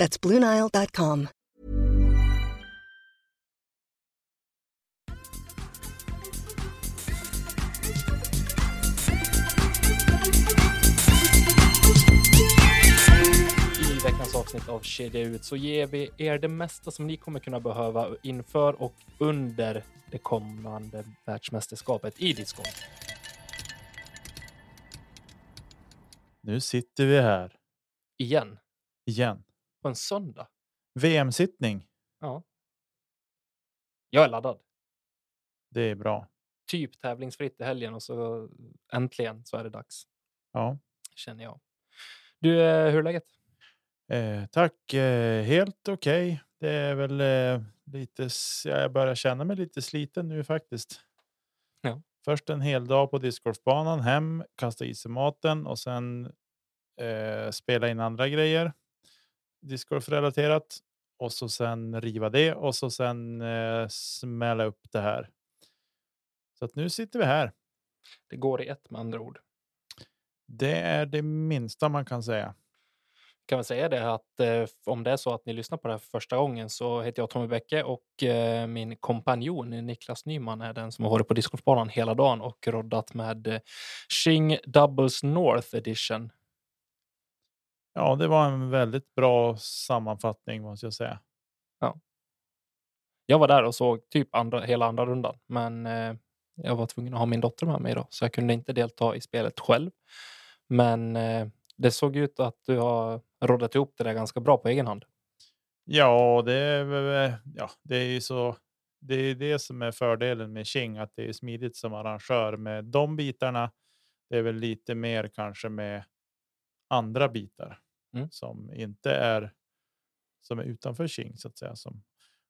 That's BlueNile.com. I veckans avsnitt av Kedja ut så ger vi er det mesta som ni kommer kunna behöva inför och under det kommande världsmästerskapet i discgolf. Nu sitter vi här Igen, igen. På en söndag. VM-sittning. Ja. Jag är laddad. Det är bra. Typ tävlingsfritt i helgen och så äntligen så är det dags, Ja, känner jag. Du, eh, hur är läget? eh, tack. Eh, helt okej. Det är väl eh, lite. Jag börjar känna mig lite sliten nu faktiskt. Ja. Först en hel dag på discgolfbanan hem, kasta i sig maten och sen eh, spela in andra grejer. Discgolfrelaterat och så sen riva det och så sen eh, smälla upp det här. Så att nu sitter vi här. Det går i ett med andra ord. Det är det minsta man kan säga. kan väl säga det att eh, om det är så att ni lyssnar på det här för första gången så heter jag Tommy Bäcke och eh, min kompanjon Niklas Nyman är den som har varit på discgolfbanan hela dagen och roddat med eh, Shing Doubles North Edition. Ja, det var en väldigt bra sammanfattning måste jag säga. Jag var där och såg typ andra, hela andra rundan, men eh, jag var tvungen att ha min dotter med mig då, så jag kunde inte delta i spelet själv. Men eh, det såg ut att du har roddat ihop det där ganska bra på egen hand. Ja, det är, väl- ja, det är ju så. Det är det som är fördelen med King, att det är smidigt som arrangör med de bitarna. Det är väl lite mer kanske med andra bitar Mm. som inte är som är utanför King så att säga som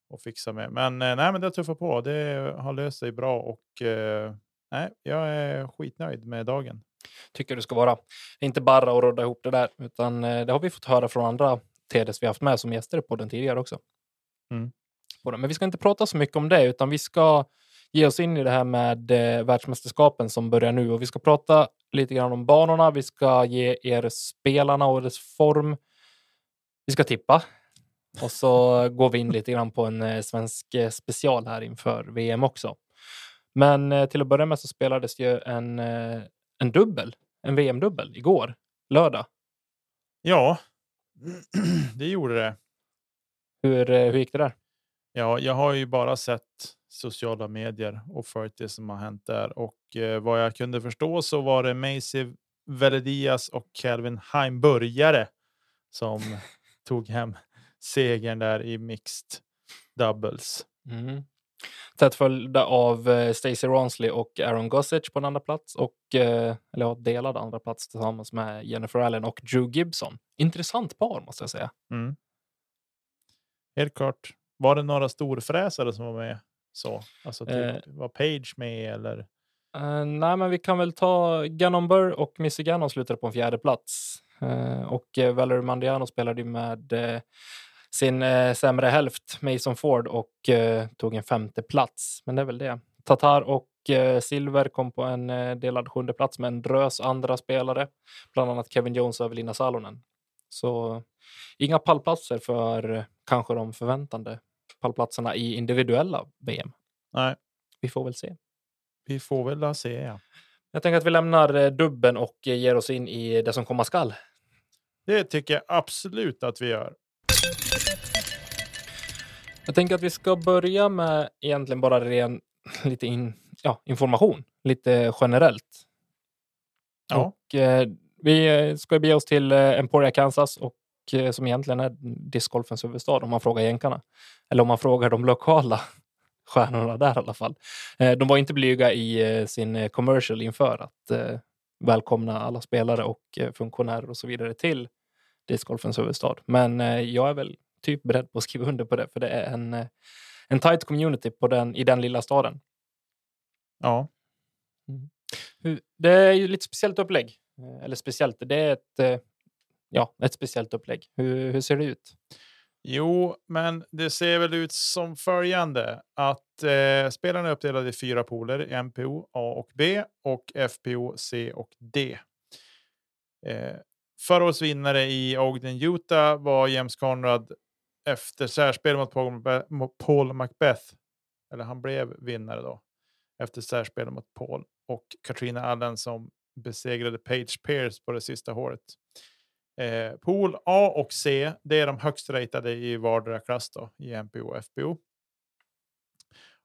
och fixa med. Men eh, nej, men det tuffar på. Det har löst sig bra och eh, nej, jag är skitnöjd med dagen. tycker det ska vara. Inte bara att rodda ihop det där, utan eh, det har vi fått höra från andra TDs vi haft med som gäster på den tidigare också. Mm. Men vi ska inte prata så mycket om det, utan vi ska ge oss in i det här med eh, världsmästerskapen som börjar nu och vi ska prata lite grann om banorna. Vi ska ge er spelarna och dess form. Vi ska tippa och så går vi in lite grann på en eh, svensk eh, special här inför VM också. Men eh, till att börja med så spelades ju en, en dubbel, en VM-dubbel igår, lördag. Ja, det gjorde det. Hur, hur gick det där? Ja, jag har ju bara sett sociala medier och följt det som har hänt där och eh, vad jag kunde förstå så var det Macy Veledias och Calvin Heimburgare som tog hem segern där i mixed doubles. Mm. Tätt följda av eh, Stacey Ronsley och Aaron Gossage på en andra plats och eh, eller ja, delad andra plats tillsammans med Jennifer Allen och Drew Gibson. Intressant par måste jag säga. Mm. Helt klart. Var det några storfräsare som var med? Så alltså typ, Eh. var Page med eller? Eh, nej, men vi kan väl ta Gannon Burr och Missy Gannon slutade på en fjärde plats. Eh, och eh, Valerie Mandiano spelade med eh, sin eh, sämre hälft, Mason Ford, och tog en femte plats. Men det är väl det. Tatar och Silver kom på en delad sjunde plats med en drös andra spelare, bland annat Kevin Jones och Evelina Salonen. Så inga pallplatser för kanske de förväntande pallplatserna i individuella VM. Nej, Vi får väl se. vi får väl se. Ja. Jag tänker att vi lämnar eh, dubben och eh, ger oss in i det som komma skall. Det tycker jag absolut att vi gör. Jag tänker att vi ska börja med egentligen bara ren lite in, ja, information, lite generellt. Ja. Och, eh, vi eh, ska bege oss till Emporia, Kansas, och, som egentligen är discgolfens huvudstad om man frågar jänkarna. Eller om man frågar de lokala stjärnorna där i alla fall. Eh, de var inte blyga i eh, sin eh, commercial inför att eh, välkomna alla spelare och eh, funktionärer och så vidare till discgolfens huvudstad. Men eh, jag är väl typ beredd på att skriva under på det, för det är en, eh, en tight community på den, i den lilla staden. Ja. Det är ju lite speciellt upplägg. Eh, Eller speciellt, det är ett, eh, ja, ett speciellt upplägg. Hur, hur ser det ut? Jo, men det ser väl ut som följande att eh, spelarna är uppdelade i fyra poler. MPO A och B och FPO C och D. Eh, förra årets vinnare i Ogden, Utah var James Conrad efter särspel mot Paul Macbeth- mot Paul Macbeth. Eller han blev vinnare då efter särspel mot Paul och Katrina Allen som besegrade Page Pierce på det sista håret. Eh, pool A och C, det är de högst ratade i vardera klass då, i MPO och FPO.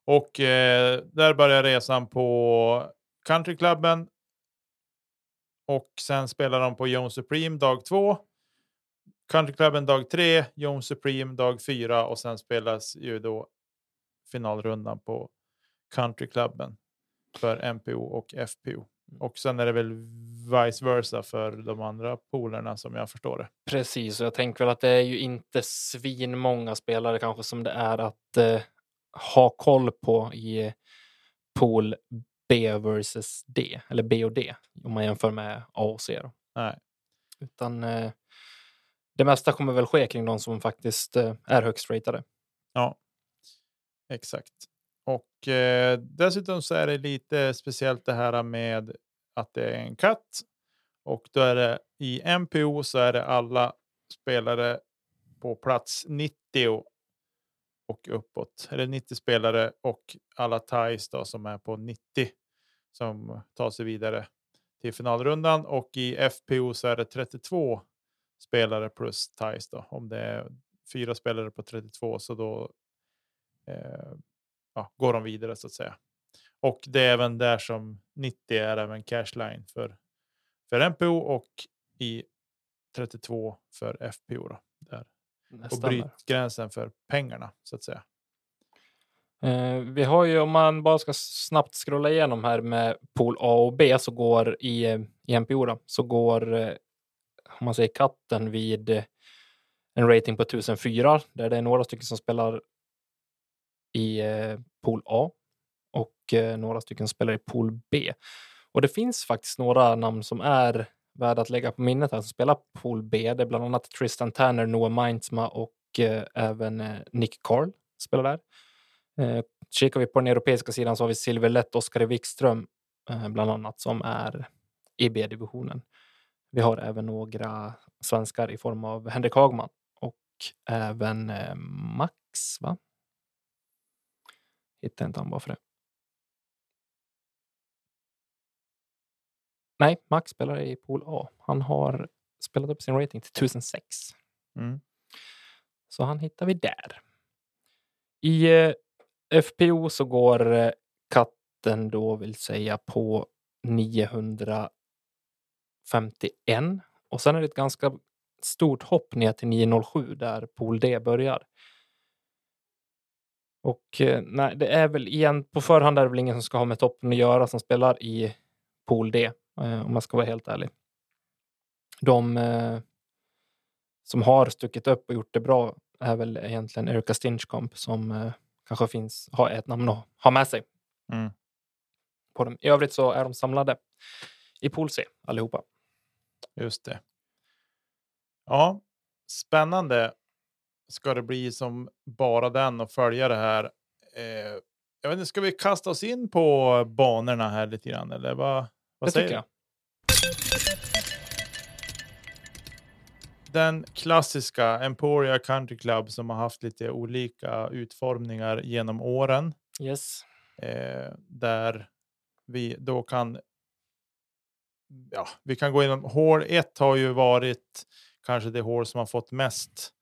Och eh, där börjar resan på countryklubben. Och sen spelar de på Jones Supreme dag två. Countryklubben dag tre, Jones Supreme dag fyra och sen spelas ju då finalrundan på countryklubben för MPO och FPO. Och sen är det väl vice versa för de andra polerna som jag förstår det. Precis, och jag tänker väl att det är ju inte svinmånga spelare kanske som det är att eh, ha koll på i pool B versus D, eller B och D, om man jämför med A och C. Då. Nej. Utan eh, det mesta kommer väl ske kring de som faktiskt eh, är högst ratade. Ja, exakt. Och eh, dessutom så är det lite speciellt det här med att det är en katt. Och då är det i MPO så är det alla spelare på plats 90 och uppåt. Eller 90 spelare och alla ties då som är på 90 som tar sig vidare till finalrundan. Och i FPO så är det 32 spelare plus ties då. Om det är fyra spelare på 32 så då eh, ja, går de vidare så att säga. Och det är även där som 90 är även cashline för, för MPO och i 32 för FPO. Då, där. Det Och stämmer. brytgränsen för pengarna så att säga. Eh, vi har ju, om man bara ska snabbt scrolla igenom här med pool A och B så går i, eh, i MPO då, så går eh, om man säger katten vid en rating på 1004 där det är några stycken som spelar i eh, pool A och eh, några stycken spelar i pool B. Och det finns faktiskt några namn som är värda att lägga på minnet här som spelar pool B. Det är bland annat Tristan Tanner, Noah Mindsma och eh, även Nick Carl spelar där. Kikar vi på den europeiska sidan så har vi Silver Lett, Oskar Wikström bland annat som är i B-divisionen. Vi har även några svenskar i form av Henrik Hagman och även Max, va? Hittar inte han bara för det. Nej, Max spelar i pool A. Han har spelat upp sin rating till 1006. Mm. Så han hittar vi där. I eh, FPO så går eh, katten då vill säga på 951 och sen är det ett ganska stort hopp ner till 907 där pool D börjar. Och eh, nej, det är väl igen på förhand är det väl ingen som ska ha med toppen att göra som spelar i pool D eh, om man ska vara helt ärlig. De eh, som har stuckit upp och gjort det bra är väl egentligen Erika Stinchcomp som kanske finns, har ett namn att ha med sig. Mm. På dem. I övrigt så är de samlade i pool C allihopa. Just det. Ja, spännande ska det bli som bara den och följa det här. Eh, jag vet inte, ska vi kasta oss in på banorna här lite grann eller vad, vad det säger tycker du? jag. Den klassiska Emporia Country Club som har haft lite olika utformningar genom åren. Yes. eh, där vi då kan. Ja, vi kan gå igenom. Hål 1 har ju varit kanske det hål som har fått mest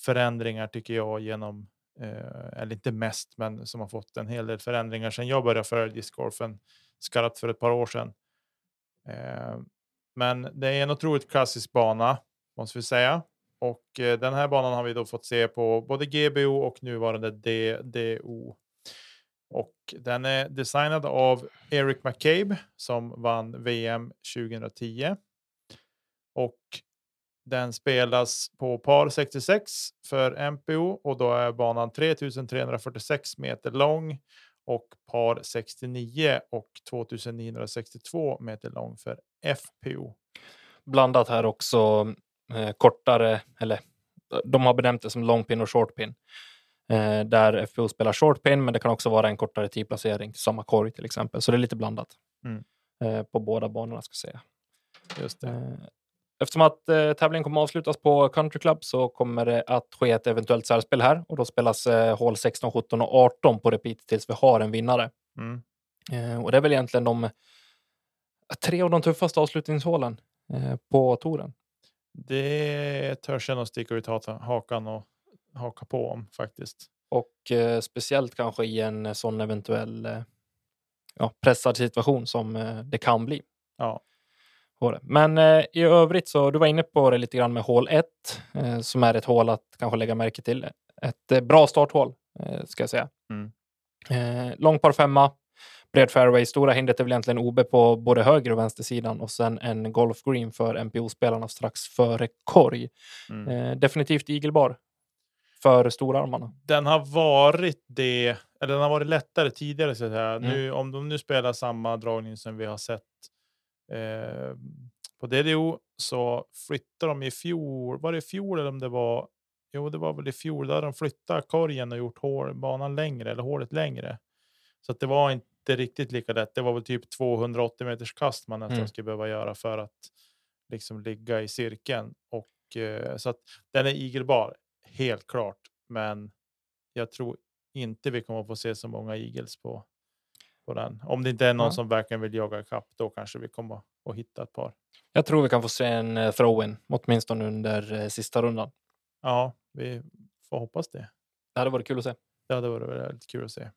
förändringar tycker jag genom, eh, eller inte mest, men som har fått en hel del förändringar sedan jag började följa discgolfen skarpt för ett par år sedan. Eh, men det är en otroligt klassisk bana måste vi säga. Och eh, den här banan har vi då fått se på både GBO och nuvarande DDO. Och den är designad av Eric McCabe som vann VM 2010. Och den spelas på par 66 för MPO och då är banan 3346 meter lång och par 69 och 2962 meter lång för FPO. Blandat här också eh, kortare, eller de har benämnt det som long pin och short pin. Eh, där FPO spelar short pin, men det kan också vara en kortare tidplacering till samma korg till exempel. Så det är lite blandat Mm. eh, på båda banorna ska säga. Just det. Eh, Eftersom att eh, tävlingen kommer avslutas på Country Club så kommer det att ske ett eventuellt särspel här och då spelas eh, hål 16, 17 och 18 på repeat tills vi har en vinnare. Mm. Eh, och det är väl egentligen de tre av de tuffaste avslutningshålen eh, på touren. Det törs jag nog sticka ut hakan och haka på om faktiskt. Och eh, speciellt kanske i en sån eventuell eh, ja, pressad situation som eh, det kan bli. Ja. På det. Men eh, i övrigt så, du var inne på det lite grann med hål 1, eh, som är ett hål att kanske lägga märke till. Ett eh, bra starthål, eh, ska jag säga. Mm. Eh, lång par femma, bred fairway. Stora hindret är väl egentligen OB på både höger och vänstersidan och sen en golf green för MPO-spelarna strax före korg. Mm. Eh, definitivt igelbar för storarmarna. Den har varit det, eller den har varit lättare tidigare. Så att säga. Mm. Nu, om de nu spelar samma dragning som vi har sett eh, på DDO så flyttar de i fjol. Var det i fjol eller om det var? Jo, det var väl i fjol. Där de flyttat korgen och gjort hål, banan längre eller hålet längre. Så att det var inte riktigt lika lätt. Det var väl typ 280 meters kast man nästan Mm. skulle behöva göra för att liksom ligga i cirkeln. Och eh, så att den är igelbar, helt klart. Men jag tror inte vi kommer att få se så många eagles på, på den. Om det inte är någon Ja. som verkligen vill jaga ikapp, då kanske vi kommer att hitta ett par. Jag tror vi kan få se en eh, throw-in, åtminstone under eh, sista rundan. Ja, vi får hoppas det. Det hade varit kul att se. Det hade varit väldigt kul att se.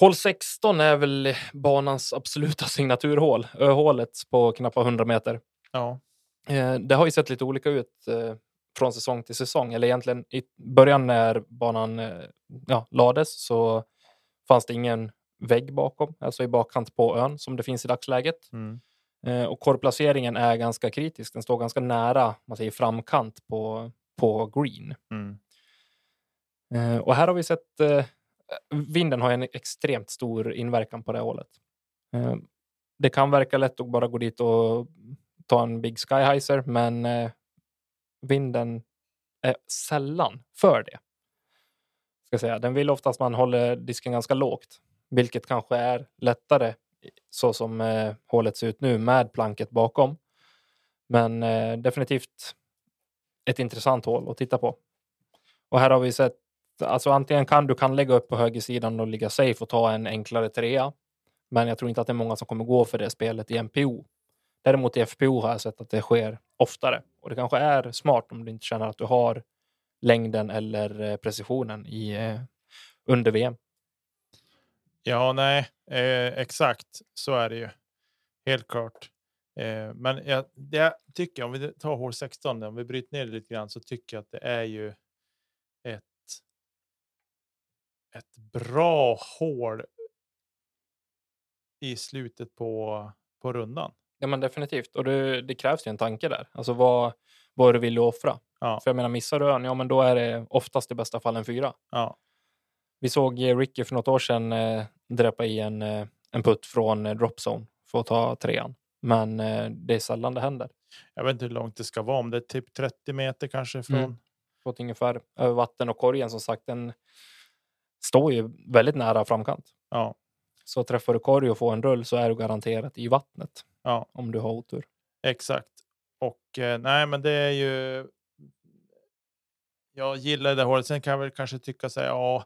Hål 16 är väl banans absoluta signaturhål. Öhålet på knappt 100 meter. Ja, Eh, Det har ju sett lite olika ut från säsong till säsong. Eller egentligen i början när banan ja, lades så fanns det ingen vägg bakom, alltså i bakkant på ön som det finns i dagsläget. mm. Eh, Och korgplaceringen är ganska kritisk. Den står ganska nära man säger, framkant på, på green. Mm. Eh, Och här har vi sett eh, vinden har en extremt stor inverkan på det hålet. Eh, Det kan verka lätt att bara gå dit och ta en big skyheiser, men eh, vinden är sällan för det. Ska säga. Den vill oftast man håller disken ganska lågt, vilket kanske är lättare eh, så som eh, hålet ser ut nu med planket bakom. Men eh, definitivt ett intressant hål att titta på. Och här har vi sett, alltså antingen kan du kan lägga upp på högersidan och ligga safe och ta en enklare trea. Men jag tror inte att det är många som kommer gå för det spelet i MPO. Däremot i FPO har jag sett att det sker oftare. Och det kanske är smart om du inte känner att du har längden eller eh, precisionen i, eh, under VM. Ja, nej, eh, exakt så är det ju. Helt klart. Eh, men jag, jag tycker, om vi tar hål 16, om vi bryter ner det lite grann, så tycker jag att det är ju ett, ett bra hål i slutet på, på rundan. Ja, men definitivt. Och det, det krävs ju en tanke där. Alltså vad, vad du att offra? Ja. För jag menar, missar du ön, ja men då är det oftast i bästa fall en fyra. Ja, Vi såg eh, Ricky för något år sedan eh, dräppa i en, eh, en putt från eh, dropzone för att ta trean. Men det är sällan det händer. jag vet inte hur långt det ska vara, om det är typ 30 meter kanske från. Mm. Fått ungefär över vatten och korgen som sagt, den står ju väldigt nära framkant. Ja, Så träffar du korg och får en rull så är du garanterat i vattnet ja. om du har otur. Exakt. Och eh, nej, men det är ju. Jag gillar det hålet. Sen kan jag väl kanske tycka så här, ja,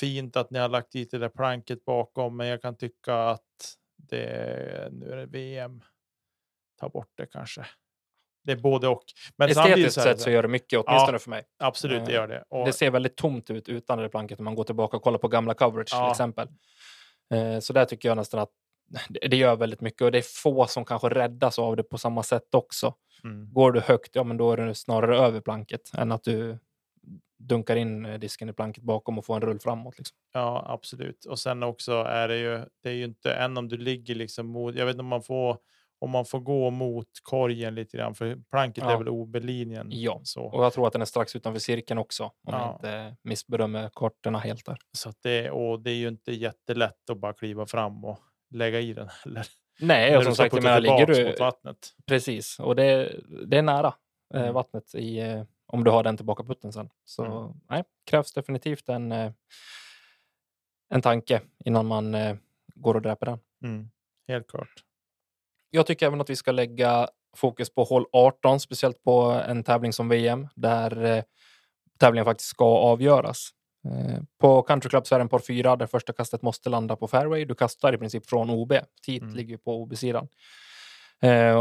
fint att ni har lagt dit det där planket bakom, men jag kan tycka att det nu är det VM. Ta bort det kanske. Det är både och. Men samtidigt Estetiskt sett så gör det mycket, åtminstone för mig. absolut, det eh, gör det. Och, Det ser väldigt tomt ut utan det planket om man går tillbaka och kollar på gamla coverage till Ja. exempel. Eh, Så där tycker jag nästan att det det gör väldigt mycket och det är få som kanske räddas av det på samma sätt också. mm, Går du högt, ja men då är det snarare över planket än att du dunkar in eh, disken i planket bakom och får en rull framåt. Liksom. ja, absolut. Och sen också är det ju. Det är ju inte än om du ligger liksom mot. Jag vet inte om man får om man får gå mot korgen lite grann, för planket Ja. är väl OB-linjen. Ja, Så, Och jag tror att den är strax utanför cirkeln också, om Ja. jag inte missbedömer kartorna helt där. så att det, och det är ju inte jättelätt att bara kliva fram och lägga i den heller. Nej, och som sagt, jag menar, ligger du... mot vattnet. Precis, och det, det är nära eh, Mm. vattnet i, eh, om du har den tillbaka putten sen. Så Mm. nej, krävs definitivt en, eh, en tanke innan man eh, går och dräper den. Mm, helt klart. Jag tycker även att vi ska lägga fokus på hål 18, speciellt på en tävling som VM, där eh, tävlingen faktiskt ska avgöras. På Country Club så är det en par fyra där första kastet måste landa på fairway. Du kastar i princip från OB. Tit Mm. ligger på OB-sidan.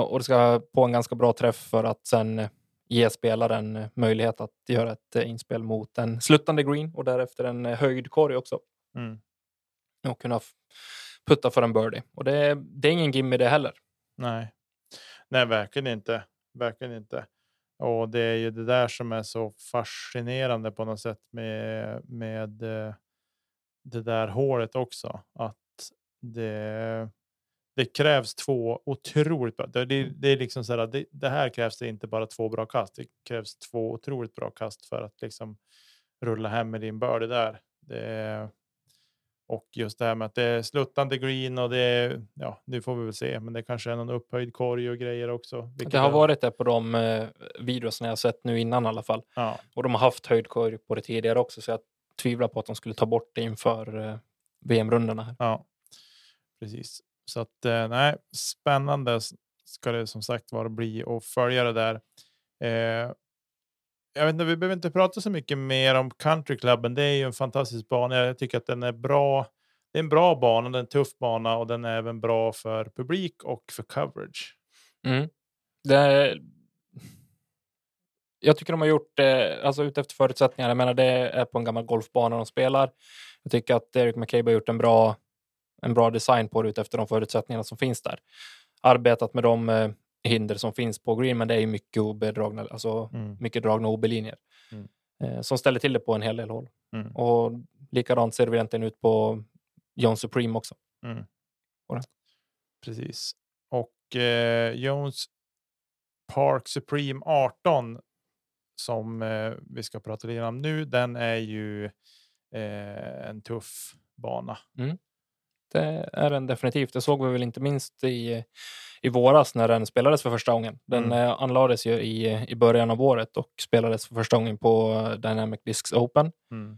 Och det ska på en ganska bra träff för att sen ge spelaren eh, möjlighet att göra ett eh, inspel mot en sluttande green och därefter en eh, höjd korg också Mm. och kunna putta för en birdie. Och det, det är ingen gimme det heller. Nej. Nej, verkligen inte. Verkligen inte. Och det är ju det där som är så fascinerande på något sätt med, med det där hålet också. Att det, det krävs två otroligt bra. Det, det, det är liksom så här, det, det här krävs det inte bara två bra kast. Det krävs två otroligt bra kast för att liksom rulla hem med din birdie där. Det, och just det här med att det är sluttande green och det är, ja, nu får vi väl se, men det kanske är någon upphöjd korg och grejer också. Det har är- varit det på de eh, videos jag sett nu innan i alla fall. Ja, Och de har haft höjdkorg på det tidigare också, så jag tvivlar på att de skulle ta bort det inför eh, VM-rundorna. ja, precis. Så att eh, nej, spännande ska det som sagt vara bli och följa det där. Eh, jag vet inte, vi behöver inte prata så mycket mer om countryklubben. Det är ju en fantastisk bana. Jag tycker att den är bra. Det är en bra bana, den är en tuff bana och den är även bra för publik och för coverage. Mm. Det, jag tycker de har gjort det alltså utefter förutsättningar. Jag menar, det är på en gammal golfbana de spelar. Jag tycker att Eric McCabe har gjort en bra, en bra design på det utefter de förutsättningarna som finns där. Arbetat med de eh, hinder som finns på green, men det är mycket obedragna, alltså Mm. mycket dragna OB-linjer Mm. eh, som ställer till det på en hel del håll. Mm. Och likadant ser det egentligen ut på John Supreme också. Mm. Precis. Och eh, Jones Park Supreme 18 som eh, vi ska prata lite om nu, den är ju eh, en tuff bana. Det är den definitivt. Det såg vi väl inte minst i, i våras när den spelades för första gången. Den Mm. eh, anlades ju i, i början av året och spelades för första gången på Dynamic Discs Open. Mm.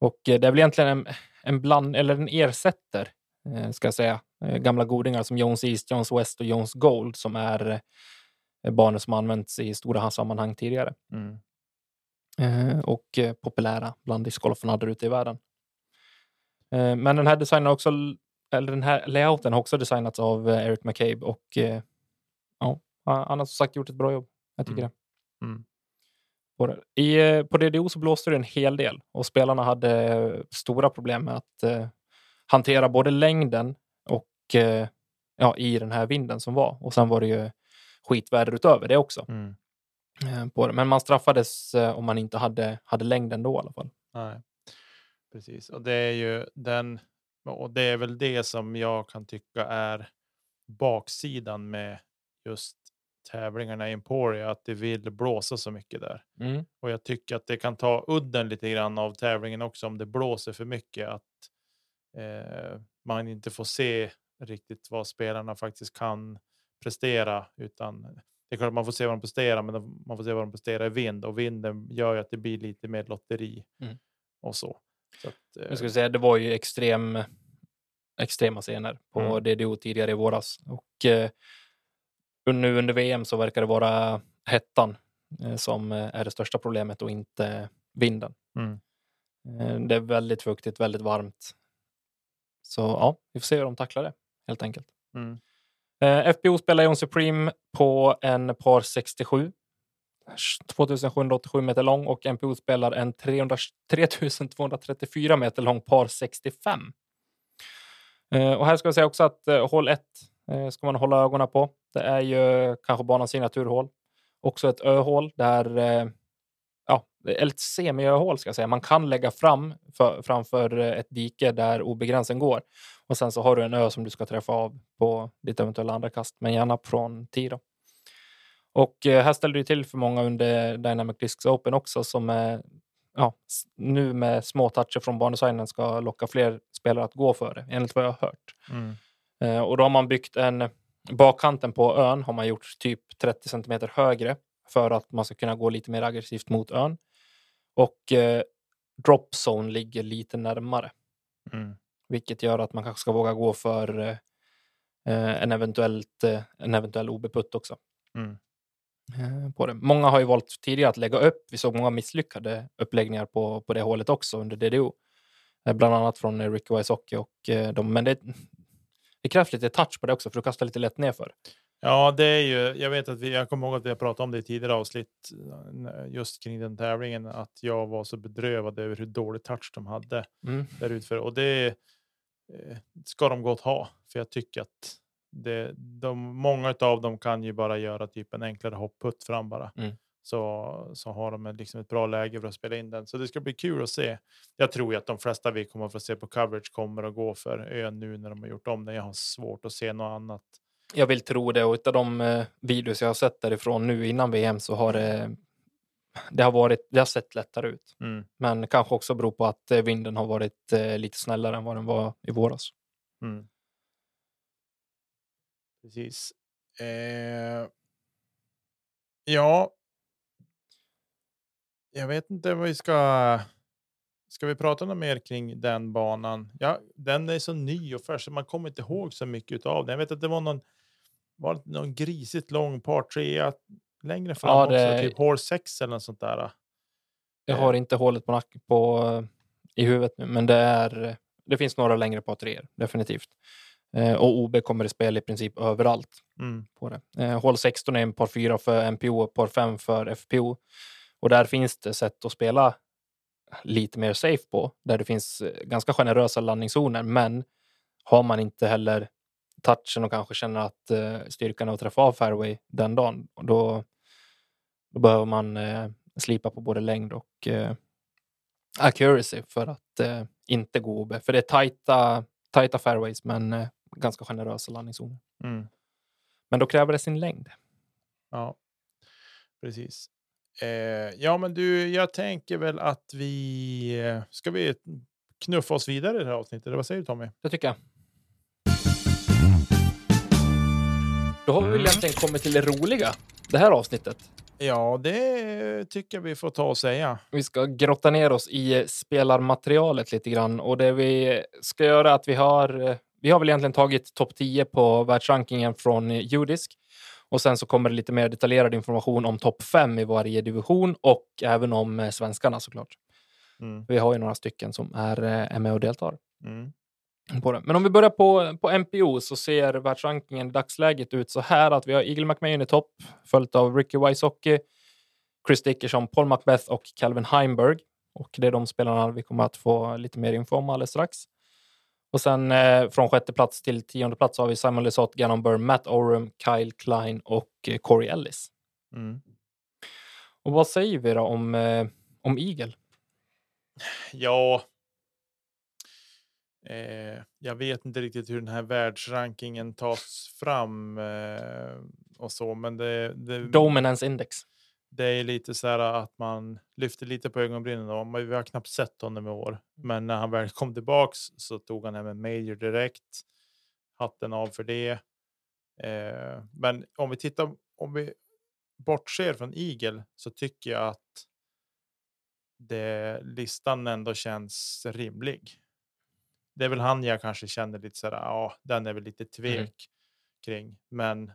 Och eh, det är väl egentligen en, en bland, eller en ersätter, eh, ska jag säga, gamla godingar som Jones East, Jones West och Jones Gold som är banor som använts i stora sammanhang tidigare Mm. och populära bland discgolfarna där ute i världen. Eh, men den här designen också, eller den här layouten har också designats av eh, Eric McCabe och eh, ja, han har som sagt gjort ett bra jobb. Jag tycker Mm. det. Mm. I, på DDO så blåste det en hel del och spelarna hade stora problem med att eh, hantera både längden och eh, ja, i den här vinden som var. Och sen var det ju skitväder utöver det också. Mm. eh, På det. Men man straffades om man inte hade, hade längden då i alla fall. Nej, precis. Och det är ju den. Och det är väl det som jag kan tycka är baksidan med just tävlingarna i Emporia, att det vill blåsa så mycket där. Mm. Och jag tycker att det kan ta udden lite grann av tävlingen också om det blåser för mycket. Att eh, man inte får se riktigt vad spelarna faktiskt kan prestera. Utan det är klart man får se vad de presterar, men man får se vad de presterar i vind. Och vinden gör ju att det blir lite mer lotteri Mm. och så. Så att, eh, Jag skulle säga det var ju extrem, extrema scener på Mm. DDO tidigare i våras. Och eh, nu under VM så verkar det vara hettan eh, som eh, är det största problemet och inte vinden. Mm. Eh, det är väldigt fuktigt, väldigt varmt. Så ja, vi får se hur de tacklar det helt enkelt. Mm. Eh, FBO spelar John Supreme på en par 67. 2787 meter lång och MPO spelar en 300, 3234 meter lång par 65. Eh, och här ska jag säga också att eh, hål 1 eh, ska man hålla ögonen på. Det är ju kanske banans signaturhål. Också ett öhål där eh, ja, ett semiöhål ska jag säga. Man kan lägga fram för, framför ett dike där OB-gränsen går och sen så har du en ö som du ska träffa av på ditt eventuella andra kast, men gärna från 10. Och eh, här ställer det till för många under Dynamic Discs Open också som är, ja, nu med små toucher från bandesignen ska locka fler spelare att gå för det, enligt vad jag har hört. Mm. Eh, och då har man byggt en bakkanten på ön har man gjort typ 30 centimeter högre för att man ska kunna gå lite mer aggressivt mot ön. Och eh, drop zone ligger lite närmare. Mm. Vilket gör att man kanske ska våga gå för eh, en, eventuellt, eh, en eventuell OB-putt också. Mm. Eh, på det. Många har ju valt tidigare att lägga upp. Vi såg många misslyckade uppläggningar på, på det hålet också under DDO. Eh, bland annat från Ricky Wysocki och eh, de. Men det, det krävs lite touch på det också för att kasta lite lätt nerför. Ja, det är ju. Jag vet att vi. Jag kommer ihåg att vi har pratat om det i tidigare avsnitt just kring den tävlingen, att jag var så bedrövad över hur dålig touch de hade mm. där utför och det ska de gott ha, för jag tycker att det, de, många av dem kan ju bara göra typ en enklare hoppputt fram bara. Mm. Så, så har de liksom ett bra läge för att spela in den. Så det ska bli kul att se. Jag tror ju att de flesta vi kommer att få se på coverage kommer att gå för ön nu när de har gjort om det. Jag har svårt att se något annat. Jag vill tro det och av de eh, videos jag har sett därifrån nu innan VM så har det det har, varit, det har sett lättare ut. Mm. Men kanske också beror på att eh, vinden har varit eh, lite snällare än vad den var i våras. Mm. Precis. Eh, ja. Jag vet inte vad vi ska. Ska vi prata något mer kring den banan? Ja, den är så ny och färsk. Man kommer inte ihåg så mycket av den. Jag vet att det var någon. Var någon grisigt lång par trea längre fram ja, det... också, typ hål 6 eller något sånt där. Jag har inte hålet på nacken på i huvudet nu, men det är. Det finns några längre par treor definitivt. Eh, och OB kommer i spel i princip överallt. Mm. på det. Eh, hål 16 är en par 4 för MPO och par 5 för FPO. Och där finns det sätt att spela lite mer safe på, där det finns eh, ganska generösa landningszoner. Men har man inte heller touchen och kanske känner att eh, styrkan att träffa av fairway den dagen, då, då behöver man eh, slipa på både längd och eh, accuracy för att eh, inte gå OB. För det är tajta, tajta fairways, men eh, ganska generösa landningszoner. Mm. Men då kräver det sin längd. Ja, precis. Eh, ja, men du, jag tänker väl att vi eh, ska vi knuffa oss vidare i det här avsnittet. Vad säger du Tommy? Det tycker jag. Då har vi väl mm. egentligen kommit till det roliga, det här avsnittet. Ja, det tycker jag vi får ta och säga. Vi ska grotta ner oss i spelarmaterialet lite grann och det vi ska göra är att vi har eh, vi har väl egentligen tagit topp 10 på världsrankingen från Judisk och sen så kommer det lite mer detaljerad information om topp 5 i varje division och även om eh, svenskarna såklart. Mm. Vi har ju några stycken som är, eh, är med och deltar. Mm. På det. Men om vi börjar på, på MPO så ser världsrankingen i dagsläget ut så här att vi har Eagle McMahon i topp, följt av Ricky Wysocki, Chris Dickerson, Paul Macbeth och Calvin Heimberg. Och det är de spelarna vi kommer att få lite mer info om alldeles strax. Och sen eh, från sjätte plats till tionde plats har vi Simon Lesoth, Gannon Burr, Matt Oram, Kyle Klein och eh, Corey Ellis. Mm. Och vad säger vi då om, eh, om Eagle? Ja. Eh, jag vet inte riktigt hur den här världsrankingen tas fram eh, och så, men det, det. Dominance index det är lite så här att man lyfter lite på ögonbrynen. Och vi har knappt sett honom i år, men när han väl kom tillbaks så tog han hem en major direkt. Hatten av för det. Eh, men om vi tittar, om vi bortser från Eagle så tycker jag att det, listan ändå känns rimlig. Det är väl han jag kanske känner lite så här. Ja, den är väl lite mm. tvek mm. kring, men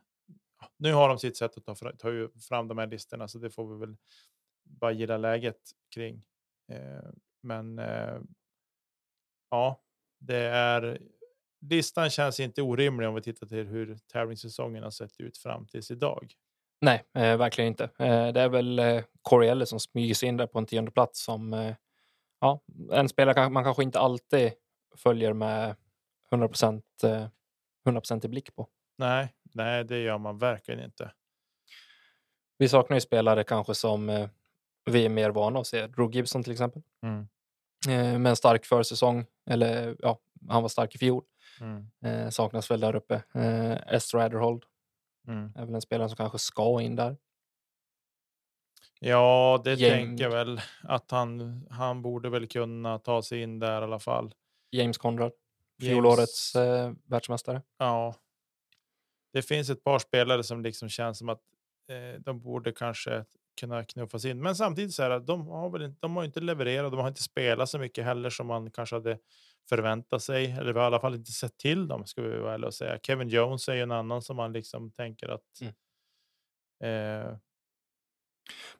nu har de sitt sätt att ta, ta fram de här listorna, så det får vi väl bara gilla läget kring. Eh, men eh, ja, det är. Listan känns inte orimlig om vi tittar till hur tävlingssäsongen har sett ut fram tills idag. Nej, eh, verkligen inte. Eh, det är väl eh, Corey som smyger sig in där på en tionde plats som eh, ja, en spelare man kanske inte alltid följer med 100 procent 100 i blick på. Nej, nej, det gör man verkligen inte. Vi saknar ju spelare kanske som eh, vi är mer vana att se. Drew Gibson till exempel. Mm. Eh, med en stark försäsong. Eller ja, han var stark i fjol. Mm. Eh, saknas väl där uppe. Eh, S. Raderhold Mm. är väl en spelare som kanske ska in där. Ja, det Gäng. tänker jag väl att han, han borde väl kunna ta sig in där i alla fall. James Conrad, James- fjolårets eh, världsmästare. Ja. Det finns ett par spelare som liksom känns som att eh, de borde kanske kunna knuffas in. Men samtidigt så är det, att de har väl inte, de har inte levererat. De har inte spelat så mycket heller som man kanske hade förväntat sig. Eller vi har i alla fall inte sett till dem ska vi vara ärliga och säga. Kevin Jones är ju en annan som man liksom tänker att. Mm. Eh,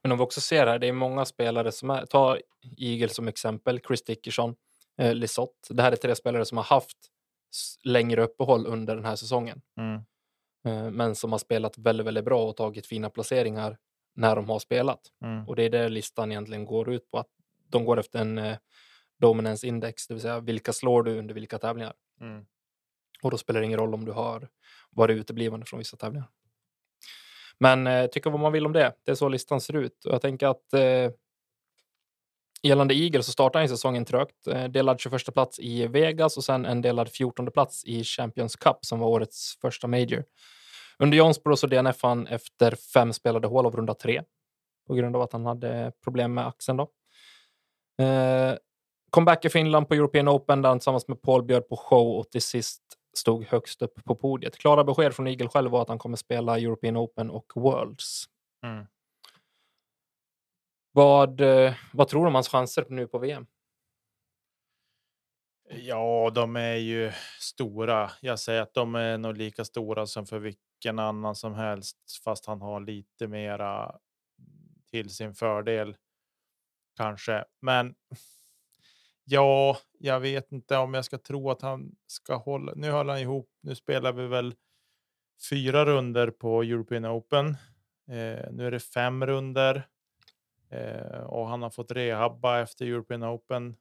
Men om vi också ser här, det är många spelare som är, ta Eagles som exempel, Chris Dickerson, eh, Lisotte. Det här är tre spelare som har haft längre uppehåll under den här säsongen. mm, men som har spelat väldigt, väldigt bra och tagit fina placeringar när de har spelat. mm, Och det är det listan egentligen går ut på, att de går efter en eh, dominance index, det vill säga vilka slår du under vilka tävlingar. mm. Och då spelar det ingen roll om du har varit uteblivande från vissa tävlingar. Men eh, tycka vad man vill om det. Det är så listan ser ut. Och jag tänker att eh, gällande Eagle så startar han säsongen trögt. Eh, delad 21 plats i Vegas och sen en delad 14 plats i Champions Cup som var årets första major. Under Jonesboro så DNF han efter fem spelade hål av runda tre på grund av att han hade problem med axeln. Då. Eh, comeback i Finland på European Open där han tillsammans med Paul bjöd på show och till sist stod högst upp på podiet. Klara besked från Eagle själv var att han kommer spela European Open och Worlds. Mm. Vad, eh, vad tror du om hans chanser nu på VM? Ja, de är ju stora. Jag säger att de är nog lika stora som för vilken annan som helst, fast han har lite mera till sin fördel. Kanske, men. Ja, jag vet inte om jag ska tro att han ska hålla. Nu håller han ihop. Nu spelar vi väl fyra runder på European Open. Eh, nu är det fem runder och han har fått rehabba efter European Open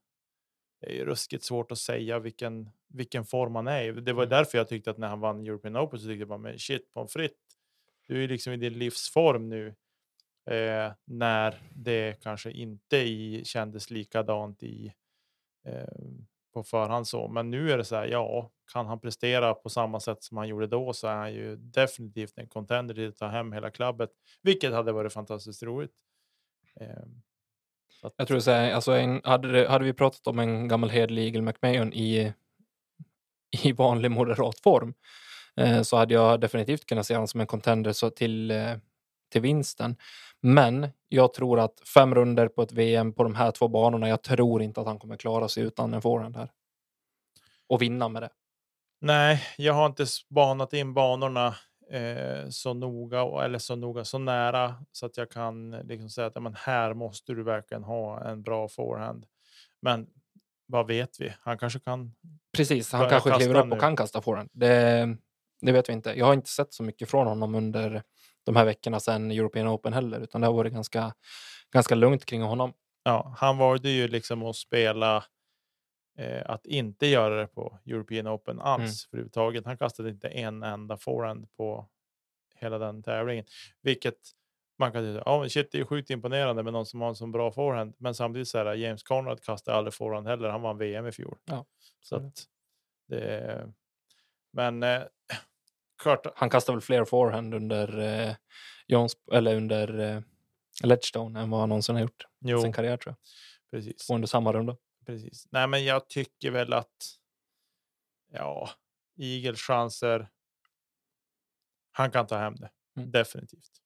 det är ju ruskigt svårt att säga vilken, vilken form han är i. Det var Mm. därför jag tyckte att när han vann European Open så tyckte jag bara, men shit pommes frites. Du är liksom i din livsform nu. Eh, när det kanske inte i, kändes likadant i eh, på förhand så. Men nu är det så här, ja, kan han prestera på samma sätt som han gjorde då så är han ju definitivt en contender till att ta hem hela klubbet, vilket hade varit fantastiskt roligt. Eh, så att- Jag tror så här, alltså en, hade, det, hade vi pratat om en gammal hederlig Eagle McMahon i, i vanlig moderat form eh, så hade jag definitivt kunnat se honom som en contender så till, eh, till vinsten. Men jag tror att fem runder på ett VM på de här två banorna, jag tror inte att han kommer klara sig utan en forehand här. Och vinna med det. Nej, jag har inte spanat in banorna eh, så noga och- eller så noga så nära så att jag kan liksom säga att ja, men här måste du verkligen ha en bra forehand. Men vad vet vi? Han kanske kan. Precis, han kanske kliver upp och nu. kan kasta forehand. Det, det vet vi inte. Jag har inte sett så mycket från honom under de här veckorna sedan European Open heller, utan det har varit ganska, ganska lugnt kring honom. Ja, han valde ju liksom att spela. Eh, att inte göra det på European Open alls Mm. överhuvudtaget. Han kastade inte en enda forehand på hela den tävlingen, vilket man kan säga. Ja, shit, det är sjukt imponerande med någon som har en så bra forehand. Men samtidigt så här, James Conrad kastade aldrig forehand heller. Han vann VM i fjol. Ja, så det. att det. Men eh, klart. Han kastar väl fler forehand under eh, Jones, eller under eh, Ledgestone än vad han någonsin har gjort i Jo, sin karriär tror jag. precis. Och under samma runda. Precis. Nej, men jag tycker väl att. Ja, Eagles chanser. Han kan ta hem det. Mm. Definitivt.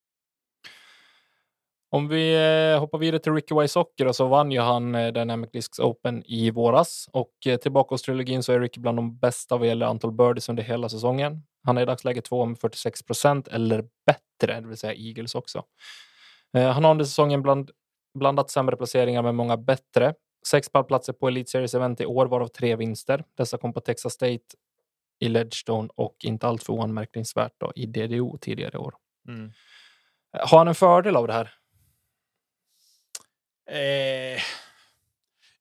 Om vi eh, hoppar vidare till Ricky Wysocki så vann ju han eh, Dynamic Discs Open i våras och eh, tillbaka hos trilogin så är Ricky bland de bästa vad gäller antal birdies under hela säsongen. Han är i dagsläget två med 46 procent eller bättre, det vill säga Eagles också. Han har under säsongen bland, blandat sämre placeringar med många bättre. Sex pallplatser på Elite Series Event i år, varav tre vinster. Dessa kom på Texas State i Ledgestone och inte alltför oanmärkningsvärt då, i DDO tidigare i år. Mm. Har han en fördel av det här? Eh,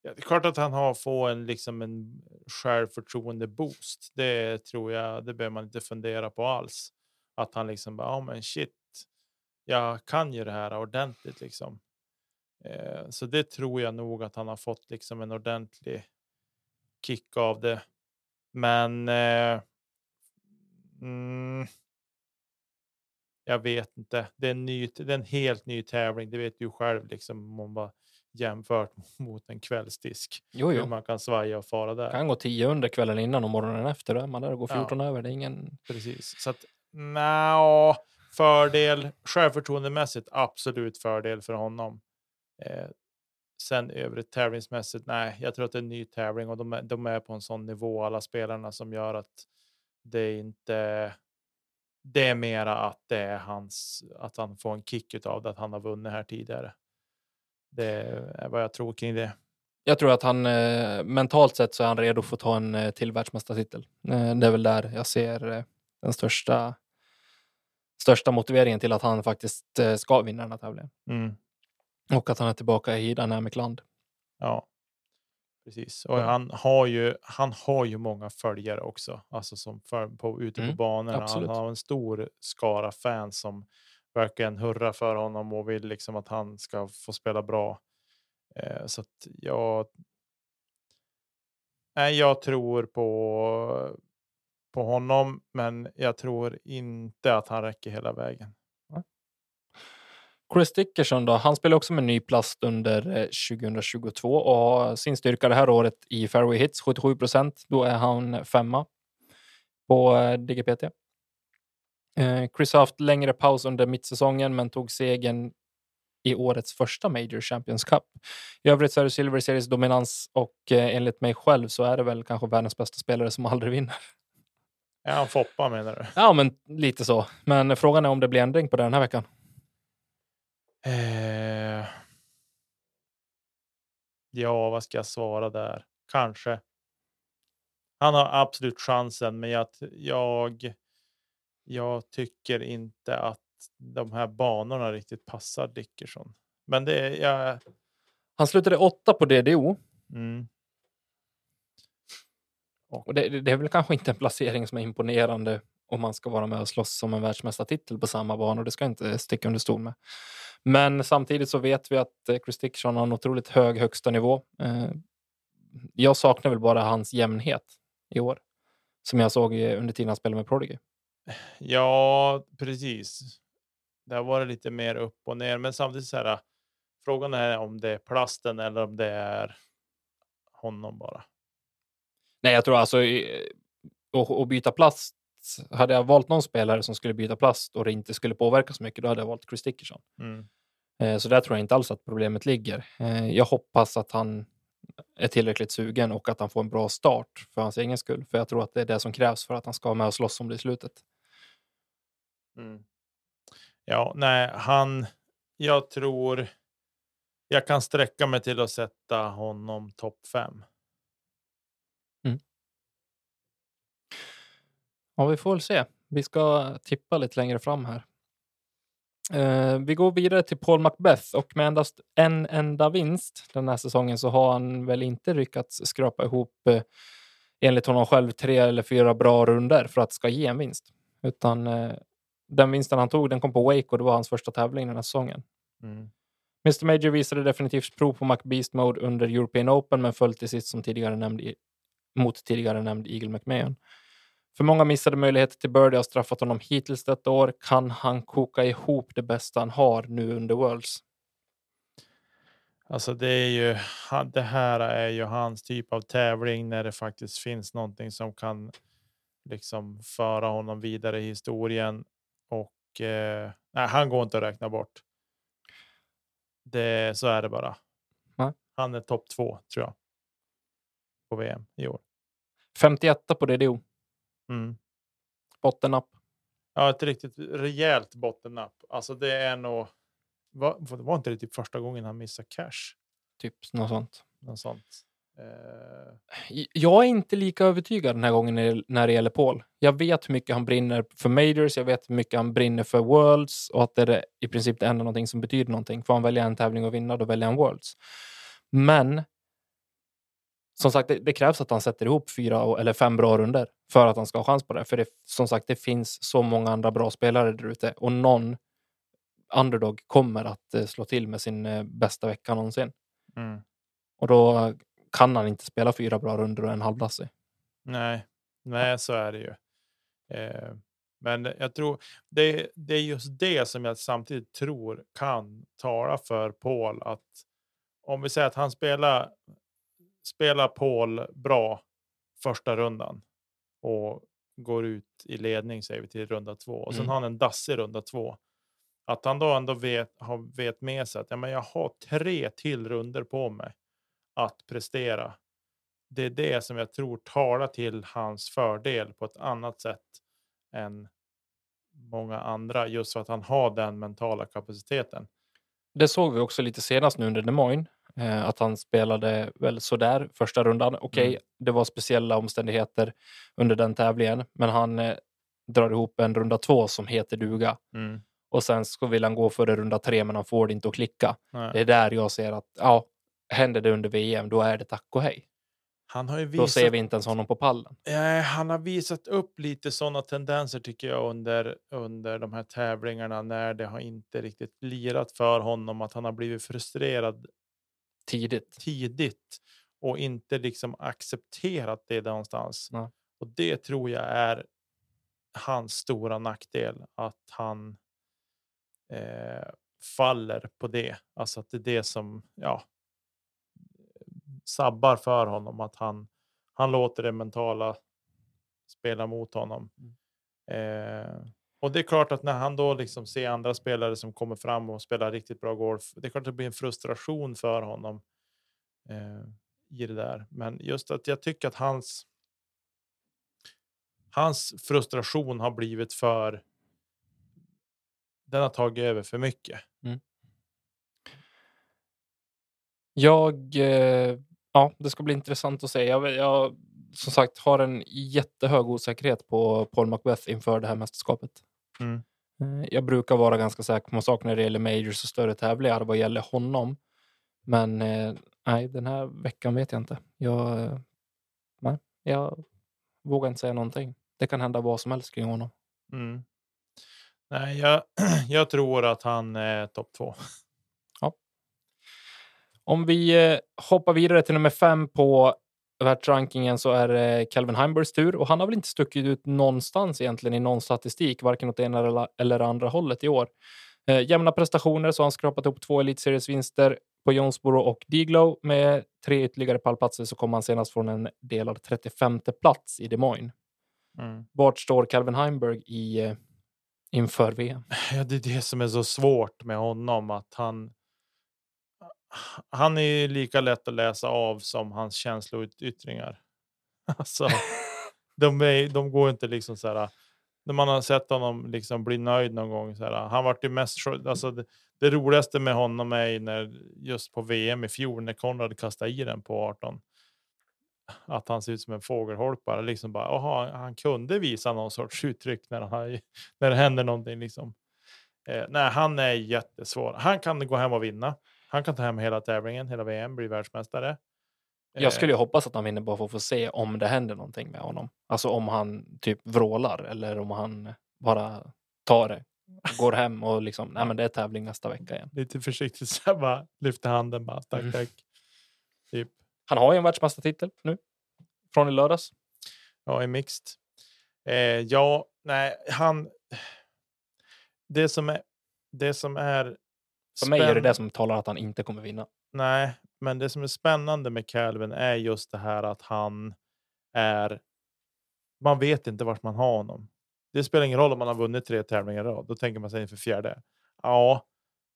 ja, det är klart att han har få en liksom en självförtroende boost. Det tror jag. Det behöver man inte fundera på alls. Att han liksom bara, ja men shit. Jag kan ju det här ordentligt liksom. Eh, så det tror jag nog att han har fått liksom en ordentlig kick av det. Men. Eh, mm, jag vet inte. Det är, en ny, det är en helt ny tävling. Det vet du själv liksom om man bara jämfört mot en kvällsdisk. Jo, Hur jo. man kan svaja och fara där. Kan gå 10 under kvällen innan och morgonen efter. Då är man där och går Ja. 14 över. Det är ingen... Precis. Så att nja, fördel självförtroendemässigt absolut fördel för honom. Eh, sen övrigt tävlingsmässigt, nej, jag tror att det är en ny tävling och de är, de är på en sån nivå alla spelarna som gör att det inte. Det är mera att det är hans, att han får en kick av det, att han har vunnit här tidigare. Det är vad jag tror kring det. Jag tror att han eh, mentalt sett så är han redo för att ta en eh, till världsmästartitel. Det är väl där jag ser den största, största motiveringen till att han faktiskt ska vinna den här tävlingen. Mm. Och att han är tillbaka i Dynamic Land. Ja, precis. Och han har ju. Han har ju många följare också, alltså som för, på ute på Mm, banorna. Han absolut. har en stor skara fans som verkligen hurrar för honom och vill liksom att han ska få spela bra. Eh, så att jag. Nej, jag tror på på honom, men jag tror inte att han räcker hela vägen. Chris Dickerson då, han spelar också med ny plast under eh, 2022 och har sin styrka det här året i fairway hits 77 procent. Då är han femma på eh, DGPT. Eh, Chris har haft längre paus under mittsäsongen men tog segern i årets första Major Champions Cup. I övrigt så är det Silver Series dominans och eh, enligt mig själv så är det väl kanske världens bästa spelare som aldrig vinner. Är han Foppa menar du? Ja, men lite så. Men frågan är om det blir ändring på det den här veckan. Eh, ja, vad ska jag svara där? Kanske. Han har absolut chansen, men jag, jag, jag tycker inte att de här banorna riktigt passar Dickerson. Men det är jag. Han slutade åtta på DDO Mm, Och det, det är väl kanske inte en placering som är imponerande om man ska vara med och slåss om en världsmästartitel på samma bana. Det ska jag inte sticka under stol med. Men samtidigt så vet vi att eh, Chris Dickerson har en otroligt hög högsta nivå. Eh, Jag saknar väl bara hans jämnhet i år som jag såg eh, under tiden han spelade med Prodigy. ja, precis. Det har varit lite mer upp och ner, men samtidigt så här. Frågan är om det är plasten eller om det är honom bara. Nej, jag tror alltså eh, att att byta plast. Hade jag valt någon spelare som skulle byta plast och det inte skulle påverka så mycket, då hade jag valt Chris Dickerson. Mm. Eh, Så där tror jag inte alls att problemet ligger. Eh, Jag hoppas att han är tillräckligt sugen och att han får en bra start för hans egen skull. För jag tror att det är det som krävs för att han ska vara med och slåss om det i slutet. Mm. Ja, nej, han. Jag tror. Jag kan sträcka mig till att sätta honom topp fem. Ja, vi får väl se. Vi ska tippa lite längre fram här. Eh, vi går vidare till Paul Macbeth och med endast en enda vinst den här säsongen så har han väl inte lyckats skrapa ihop eh, enligt honom själv tre eller fyra bra runder för att det ska ge en vinst. Utan eh, den vinsten han tog den kom på Wake och det var hans första tävling den här säsongen. Mm. Mr Major visade definitivt prov på McBeast Mode under European Open men föll till sist som tidigare nämnd i, mot tidigare nämnd Eagle McMahon. För många missade möjligheter till birdie har straffat honom hittills detta år. Kan han koka ihop det bästa han har nu under Worlds? Alltså, det är ju. Det här är ju hans typ av tävling när det faktiskt finns någonting som kan liksom föra honom vidare i historien och eh, nej, han går inte att räkna bort. Det så är det bara. Nej. Han är topp två tror jag. På VM i år. 51 på DDO. Mm. Bottennapp. Ja, ett riktigt rejält bottennapp. Alltså det är nog. Var, var inte det typ första gången han missade cash? Typ något sånt. Något sånt. Eh, Jag är inte lika övertygad den här gången när- det gäller Paul. Jag vet hur mycket han brinner för Majors, jag vet hur mycket han brinner för Worlds och att det är i princip det enda någonting som betyder någonting. Får han välja en tävling och vinna, då väljer han Worlds. Men som sagt, det, det krävs att han sätter ihop fyra eller fem bra runder för att han ska ha chans på det. För det, som sagt, det finns så många andra bra spelare där ute och någon underdog kommer att eh, slå till med sin eh, bästa vecka någonsin. Mm. Och då kan han inte spela fyra bra runder och en halvdassig. Nej, nej, så är det ju. Eh, men jag tror det, det är just det som jag samtidigt tror kan tala för Paul att om vi säger att han spelar spelar Paul bra första rundan och går ut i ledning säger vi till runda två och sen Mm. har han en dassig runda två. Att han då ändå vet, har, vet med sig att ja, men jag har tre till runder på mig att prestera. Det är det som jag tror talar till hans fördel på ett annat sätt än många andra just för att han har den mentala kapaciteten. Det såg vi också lite senast nu under Des Moines. Eh, att han spelade väl sådär första rundan. Okej, Mm. det var speciella omständigheter under den tävlingen, men han eh, drar ihop en runda två som heter duga. Och sen så vill han gå för en runda tre, men han får det inte att klicka. Nej. Det är där jag ser att ja, händer det under VM, då är det tack och hej. Han har ju Då visat ser vi inte ens honom på pallen. Nej, han har visat upp lite sådana tendenser tycker jag under, under de här tävlingarna när det har inte riktigt lirat för honom att han har blivit frustrerad Tidigt. tidigt och inte liksom accepterat det någonstans. Nej. Och det tror jag är hans stora nackdel att han eh, faller på det. Alltså att det är det som ja, sabbar för honom att han han låter det mentala spela mot honom. Eh, och det är klart att när han då liksom ser andra spelare som kommer fram och spelar riktigt bra golf. Det är klart att det blir en frustration för honom eh, i det där. Men just att jag tycker att hans. Hans frustration har blivit för. Den har tagit över för mycket. Mm. Jag, eh, ja, det ska bli intressant att se. Jag, jag som sagt har en jättehög osäkerhet på Paul Macbeth inför det här mästerskapet. Mm. Eh, Jag brukar vara ganska säker på saker när det gäller majors och större tävlingar vad gäller honom. Men eh, nej, den här veckan vet jag inte. Jag, eh, nej, jag vågar inte säga någonting. Det kan hända vad som helst kring honom. Mm. Nej, jag, jag tror att han är topp två. Om vi hoppar vidare till nummer fem på världsrankingen så är det Calvin Heimbergs tur och han har väl inte stuckit ut någonstans egentligen i någon statistik, varken åt ena eller- andra hållet i år. Eh, jämna prestationer så har han skrapat upp två Elite Series-vinster på Jonesboro och Diglow. Med tre ytterligare pallplatser så kom han senast från en delad 35 plats i Des Moines. Mm. Vart står Calvin Heimberg i, eh, inför VM? Ja, det är det som är så svårt med honom att han. Han är ju lika lätt att läsa av som hans känsloyttringar. Alltså, de, är, de går inte liksom så här. När man har sett honom liksom bli nöjd någon gång. Så här, han vart ju mest. Alltså det, det roligaste med honom är när just på VM i fjol när Konrad kastade i den på 18. Att han ser ut som en fågelholk bara liksom bara. Aha, han kunde visa någon sorts uttryck när, han, när det händer någonting liksom. Eh, nej, han är jättesvår. Han kan gå hem och vinna. Han kan ta hem hela tävlingen, hela VM, bli världsmästare. Jag skulle Eh, ju hoppas att han vinner bara för att få se om det händer någonting med honom. Alltså om han typ vrålar eller om han bara tar det, går hem och liksom, nej men det är tävling nästa vecka igen. lite försiktigt så här bara lyfter handen bara. Tack, Mm. tack. Typ. Han har ju en världsmästartitel nu. Från i lördags. Ja, i mixed. Eh, ja, nej, han. Det som är. Det som är. För mig är det det som talar att han inte kommer vinna. Nej, men det som är spännande med Calvin är just det här att han är. Man vet inte vart man har honom. Det spelar ingen roll om man har vunnit tre tävlingar i rad. Då tänker man sig inför fjärde. Ja,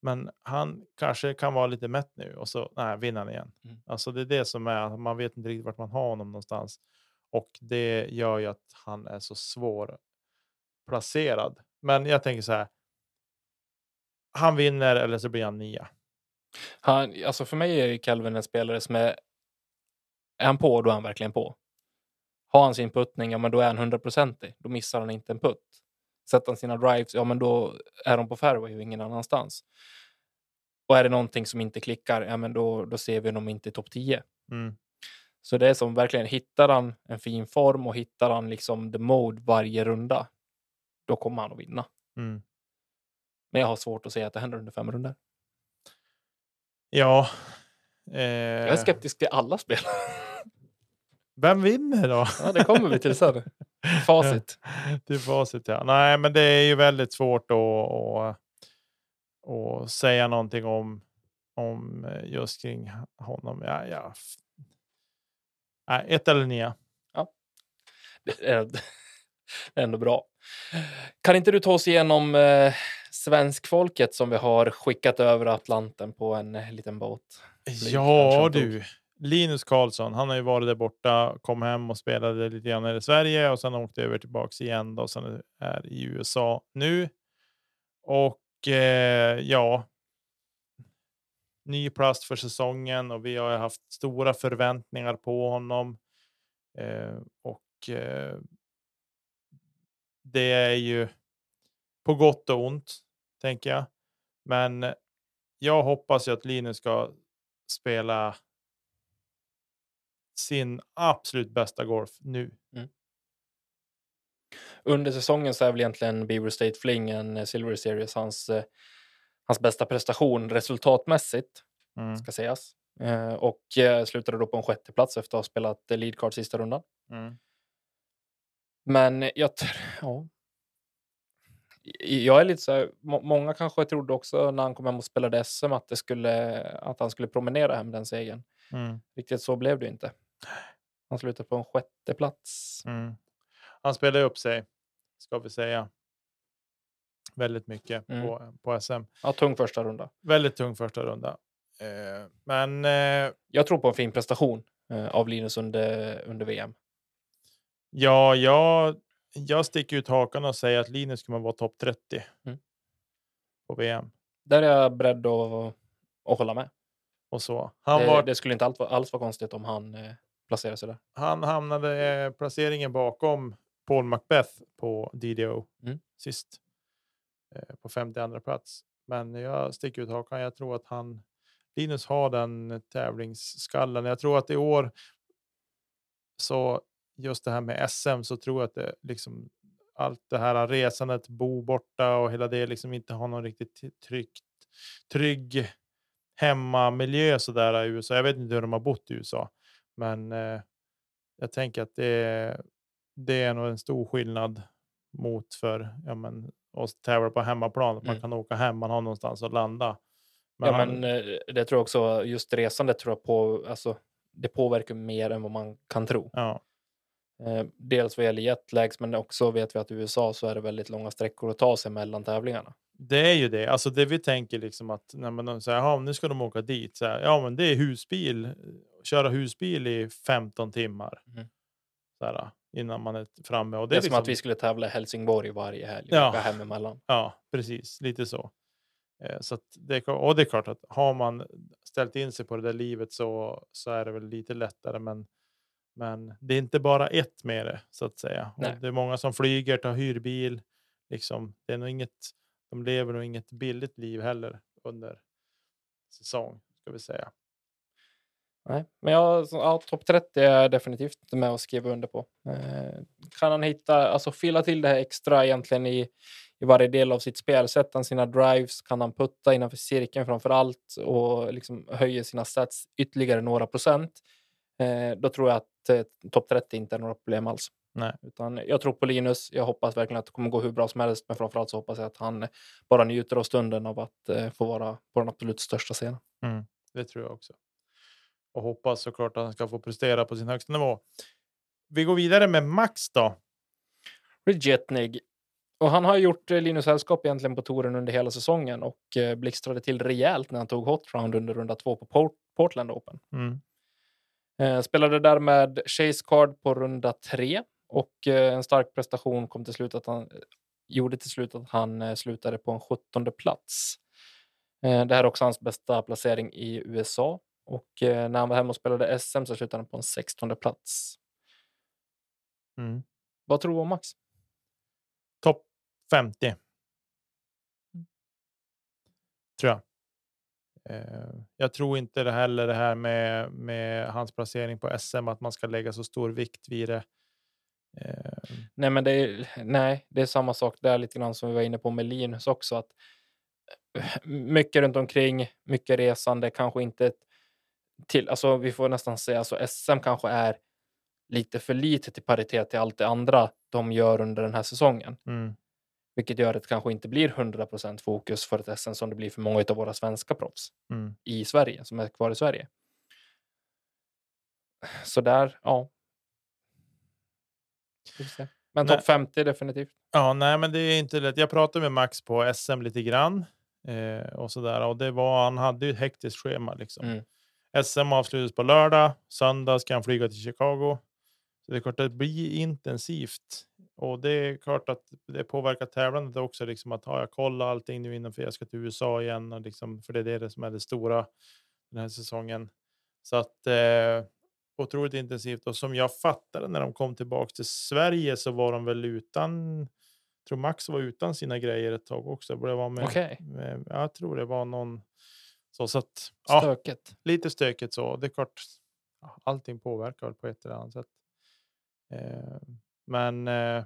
men han kanske kan vara lite mätt nu och så nej, vinner han igen. Mm. Alltså det är det som är. Man vet inte riktigt vart man har honom någonstans och det gör ju att han är så svår placerad. Men jag tänker så här. Han vinner eller så blir han nia. Han, alltså för mig är Calvin en spelare som är... Är han på, då är han verkligen på. Har han sin puttning, ja men då är han hundraprocentig. Då missar han inte en putt. Sätter han sina drives, ja men då är de på fairway och ingen annanstans. Och är det någonting som inte klickar, ja men då, då ser vi dem inte i topp 10. Mm. Så det är som verkligen, hittar han en fin form och hittar han liksom the mode varje runda, då kommer han att vinna. Mm. Men jag har svårt att säga att det händer under fem runder. Ja. Jag är Eh, skeptisk till alla spel. vem vinner då? ja, det kommer vi till sen. Facit. Till facit ja. Nej, men det är ju väldigt svårt att, att, att säga någonting om, om eh, just kring honom. Ja, ja. Nej, ett eller nio. Är det är ändå bra. Kan inte du ta oss igenom eh, svenskfolket som vi har skickat över Atlanten på en eh, liten båt? Ja du. Linus Karlsson, han har ju varit där borta, kom hem och spelade lite grann i Sverige och sen åkte över tillbaks igen då, och sen är i USA nu. Och eh, ja. Ny plast för säsongen och vi har haft stora förväntningar på honom. Eh, och eh, det är ju på gott och ont, tänker jag. Men jag hoppas ju att Linus ska spela sin absolut bästa golf nu. Under säsongen så är väl egentligen Beaver State Fling en eh, Silver Series hans, eh, hans bästa prestation resultatmässigt, Mm. ska sägas. Eh, och slutade då på en sjätte plats efter att ha spelat lead card sista rundan. Mm. Men jag, ja. Jag är lite så här, må- många kanske trodde också när han kom hem och spelade SM att, det skulle, att han skulle promenera hem den segern. Mm. Riktigt så blev det inte. Han slutade på en sjätte plats. Mm. Han spelade upp sig, ska vi säga. Väldigt mycket Mm. på, på SM. Ja, tung första runda. Väldigt tung första runda. Eh, men eh, Jag tror på en fin prestation eh, av Linus under, under VM. ja, jag, jag sticker ut hakan och säger att Linus kommer vara topp 30 Mm. på VM. Där är jag beredd att, att hålla med. Och så. Han, det, var, det skulle inte alls, vara- alls vara konstigt om han eh, placerar sig där. han hamnade eh, placeringen bakom Paul Macbeth på DDO Mm. sist. Eh, på 52 plats. Men jag sticker ut hakan. Jag tror att han Linus har den tävlingsskallen. Jag tror att i år så just det här med SM så tror jag att det liksom allt det här resandet, bo borta och hela det liksom inte har någon riktigt tryggt, trygg hemmamiljö så där i USA. Jag vet inte hur de har bott i USA, men eh, jag tänker att det, det är nog en stor skillnad mot för ja, men, oss tävla på hemmaplan. Man Mm. kan åka hem, man har någonstans att landa. ja, han- men eh, det tror jag också, just resandet tror jag på, alltså, det påverkar mer än vad man kan tro. ja, dels vad gäller jetlags, men också vet vi att i USA så är det väldigt långa sträckor att ta sig mellan tävlingarna. Det är ju det. Alltså det vi tänker liksom att när man säger ja, nu ska de åka dit. Så här, ja, men det är husbil. eh, Köra husbil i 15 timmar. Mhm. Så här, innan man är framme. Och Det det är är som liksom, att vi skulle tävla i Helsingborg varje helg och Ja. åka hem emellan. Ja, precis. Lite så. Eh, så det, och det är klart att har man ställt in sig på det där livet så, så är det väl lite lättare. Men, men det är inte bara ett med det så att säga. Det är många som flyger, tar hyrbil. Liksom, det är nog inget, de lever nog inget billigt liv heller under säsong ska vi säga. Nej, men jag, ja, topp 30 är definitivt med och skriva under på. Eh, kan han hitta, alltså fylla till det här extra egentligen i, i varje del av sitt spel. Sätter han sina drives, kan han putta innanför cirkeln framför allt och liksom höjer sina stats ytterligare några procent. Eh, då tror jag att eh, topp 30 inte är några problem alls. Nej. Utan jag tror på Linus. Jag hoppas verkligen att det kommer gå hur bra som helst, men framförallt så hoppas jag att han bara njuter av stunden av att eh, få vara på den absolut största scenen. Det tror jag också. Och hoppas såklart att han ska få prestera på sin högsta nivå. Vi går vidare med Max då. Rejetnig. Och han har gjort Linus sällskap egentligen på touren under hela säsongen och blixtrade till rejält när han tog hot round under runda två på Port- Portland Open. Mm. Eh, spelade där med Chase Card på runda tre och eh, en stark prestation kom till slut att han eh, gjorde till slut att han eh, slutade på en 17 plats. Det här är också hans bästa placering i USA och när han var hemma och spelade SM så slutade han på en 16 plats. Mm. Vad tror du om Max? Topp 50. Tror jag. Eh, jag tror inte det heller det här med, med hans placering på SM, att man ska lägga så stor vikt vid det. Eh, Nej, men det är, nej, det är samma sak där lite grann som vi var inne på med Linus också. Att mycket runt omkring, mycket resande, kanske inte till, alltså vi får nästan säga, alltså SM kanske är lite för lite till paritet till allt det andra de gör under den här säsongen. Mm. Vilket gör att det kanske inte blir 100% fokus för ett SM som det blir för många av våra svenska proffs Mm. i Sverige, som är kvar i Sverige. Så där, ja. Men topp 50 definitivt. Ja, nej, men det är inte lätt. Jag pratade med Max på SM lite grann eh, och så där och det var. Han hade ju ett hektiskt schema liksom. Mm. SM avslutas på lördag. Söndag ska han flyga till Chicago. Så det är klart att det blir intensivt och det är klart att det påverkar tävlandet också. Liksom att ha jag kollat allting nu innan för jag ska till USA igen och liksom för det är det som är det stora den här säsongen. Så att eh, otroligt intensivt och som jag fattade när de kom tillbaka till Sverige så var de väl utan. Tror Max var utan sina grejer ett tag också. Det var med, Okej, med, jag tror det var någon så, så att ja, stökigt. lite stökigt så. Det är klart, ja, allting påverkar på ett eller annat sätt. Eh, men eh,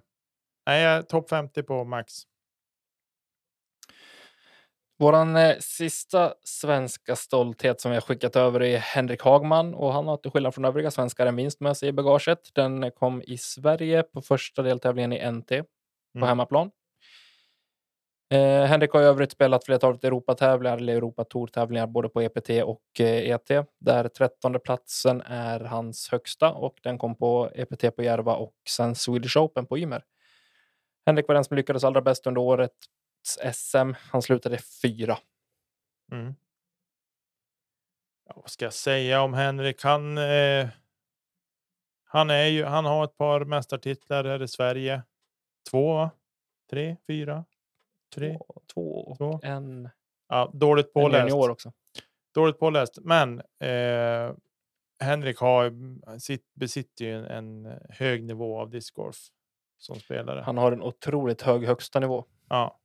nej, är topp 50 på max. Våran eh, sista svenska stolthet som vi har skickat över är Henrik Hagman och han har till skillnad från övriga svenskar en vinst med sig i bagaget. Den kom i Sverige på första deltävlingen i NT på Mm. hemmaplan. Eh, Henrik har i övrigt spelat flertalet Europatävlingar eller Europatour-tävlingar både på EPT och eh, ET där trettonde platsen är hans högsta och den kom på EPT på Järva och sen Swedish Open på Ymer. Henrik var den som lyckades allra bäst under årets SM. Han slutade fyra. Mm. Ja, vad ska jag säga om Henrik? Han, eh, han, är ju, han har ett par mästartitlar här i Sverige. Två, tre, fyra, tre. Två, två och Två. en, Ja, dåligt en påläst. junior också. Dåligt påläst. Men eh, Henrik har, sitt, besitter ju en, en hög nivå av discgolf som spelare. Han har en otroligt hög högsta nivå. Ja,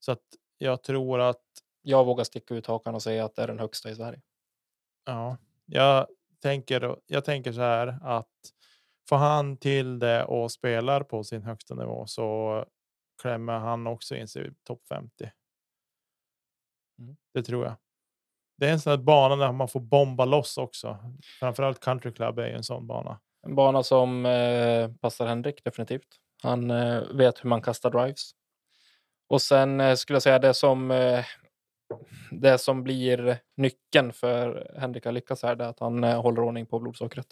så att jag tror att Jag vågar sticka ut hakan och säga att det är den högsta i Sverige. ja, jag tänker. Jag tänker så här att får han till det och spelar på sin högsta nivå så klämmer han också in sig i topp 50. Mm. Det tror jag. Det är en sån här bana där man får bomba loss också. Framförallt country club är ju en sån bana. En bana som eh, passar Henrik definitivt. Han eh, vet hur man kastar drives. Och sen eh, skulle jag säga det som eh, det som blir nyckeln för Henrik att lyckas här det är att han eh, håller ordning på blodsockret.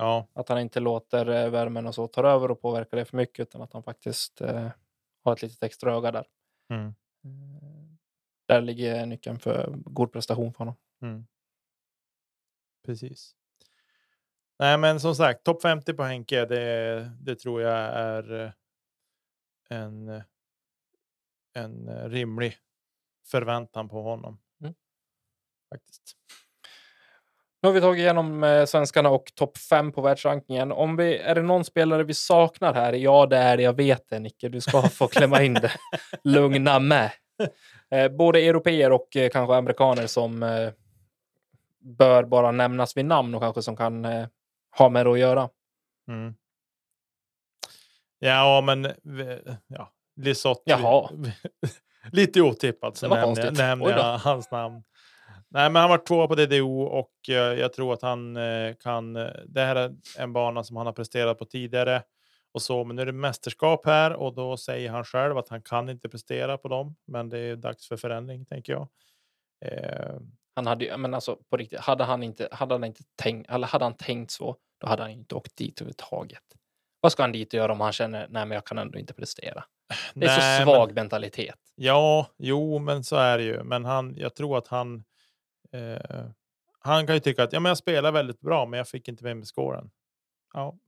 Ja, Att han inte låter eh, värmen och så ta över och påverka det för mycket utan att han faktiskt eh, har ett litet extra öga där. mm, Eh, Där ligger nyckeln för god prestation för honom. mm. precis. Nej, men som sagt, topp 50 på Henke, det, det tror jag är eh, en, en rimlig förväntan på honom. Mm. Faktiskt. Nu har vi tagit igenom eh, svenskarna och topp fem på världsrankingen. Om vi, är det någon spelare vi saknar här? Ja, det är det. Jag vet det, Nicke. Du ska få klämma in det. Lugna med. Eh, både europeer och eh, kanske amerikaner som bör bara nämnas vid namn och kanske som kan ha med det att göra. Mm. Ja, men ja, Lisotte. Jaha. Lite otippat så jag- då. jag hans namn. Nej, men han var tvåa på DDO och eh, jag tror att han eh, kan. eh, Det här är en bana som han har presterat på tidigare och så, men nu är det mästerskap här och då säger han själv att han kan inte prestera på dem. Men det är dags för förändring tänker jag. Han hade ju, men alltså på riktigt, hade han inte, hade han inte tänkt, eller hade han tänkt så, då hade han inte åkt dit överhuvudtaget. Vad ska han dit och göra om han känner, nej men jag kan ändå inte prestera. Det är nej, så men- svag mentalitet. Ja, jo, men så är det ju. Men han, jag tror att han. Eh, han kan ju tycka att ja, men jag spelar väldigt bra, men jag fick inte med mig scoren. Ja,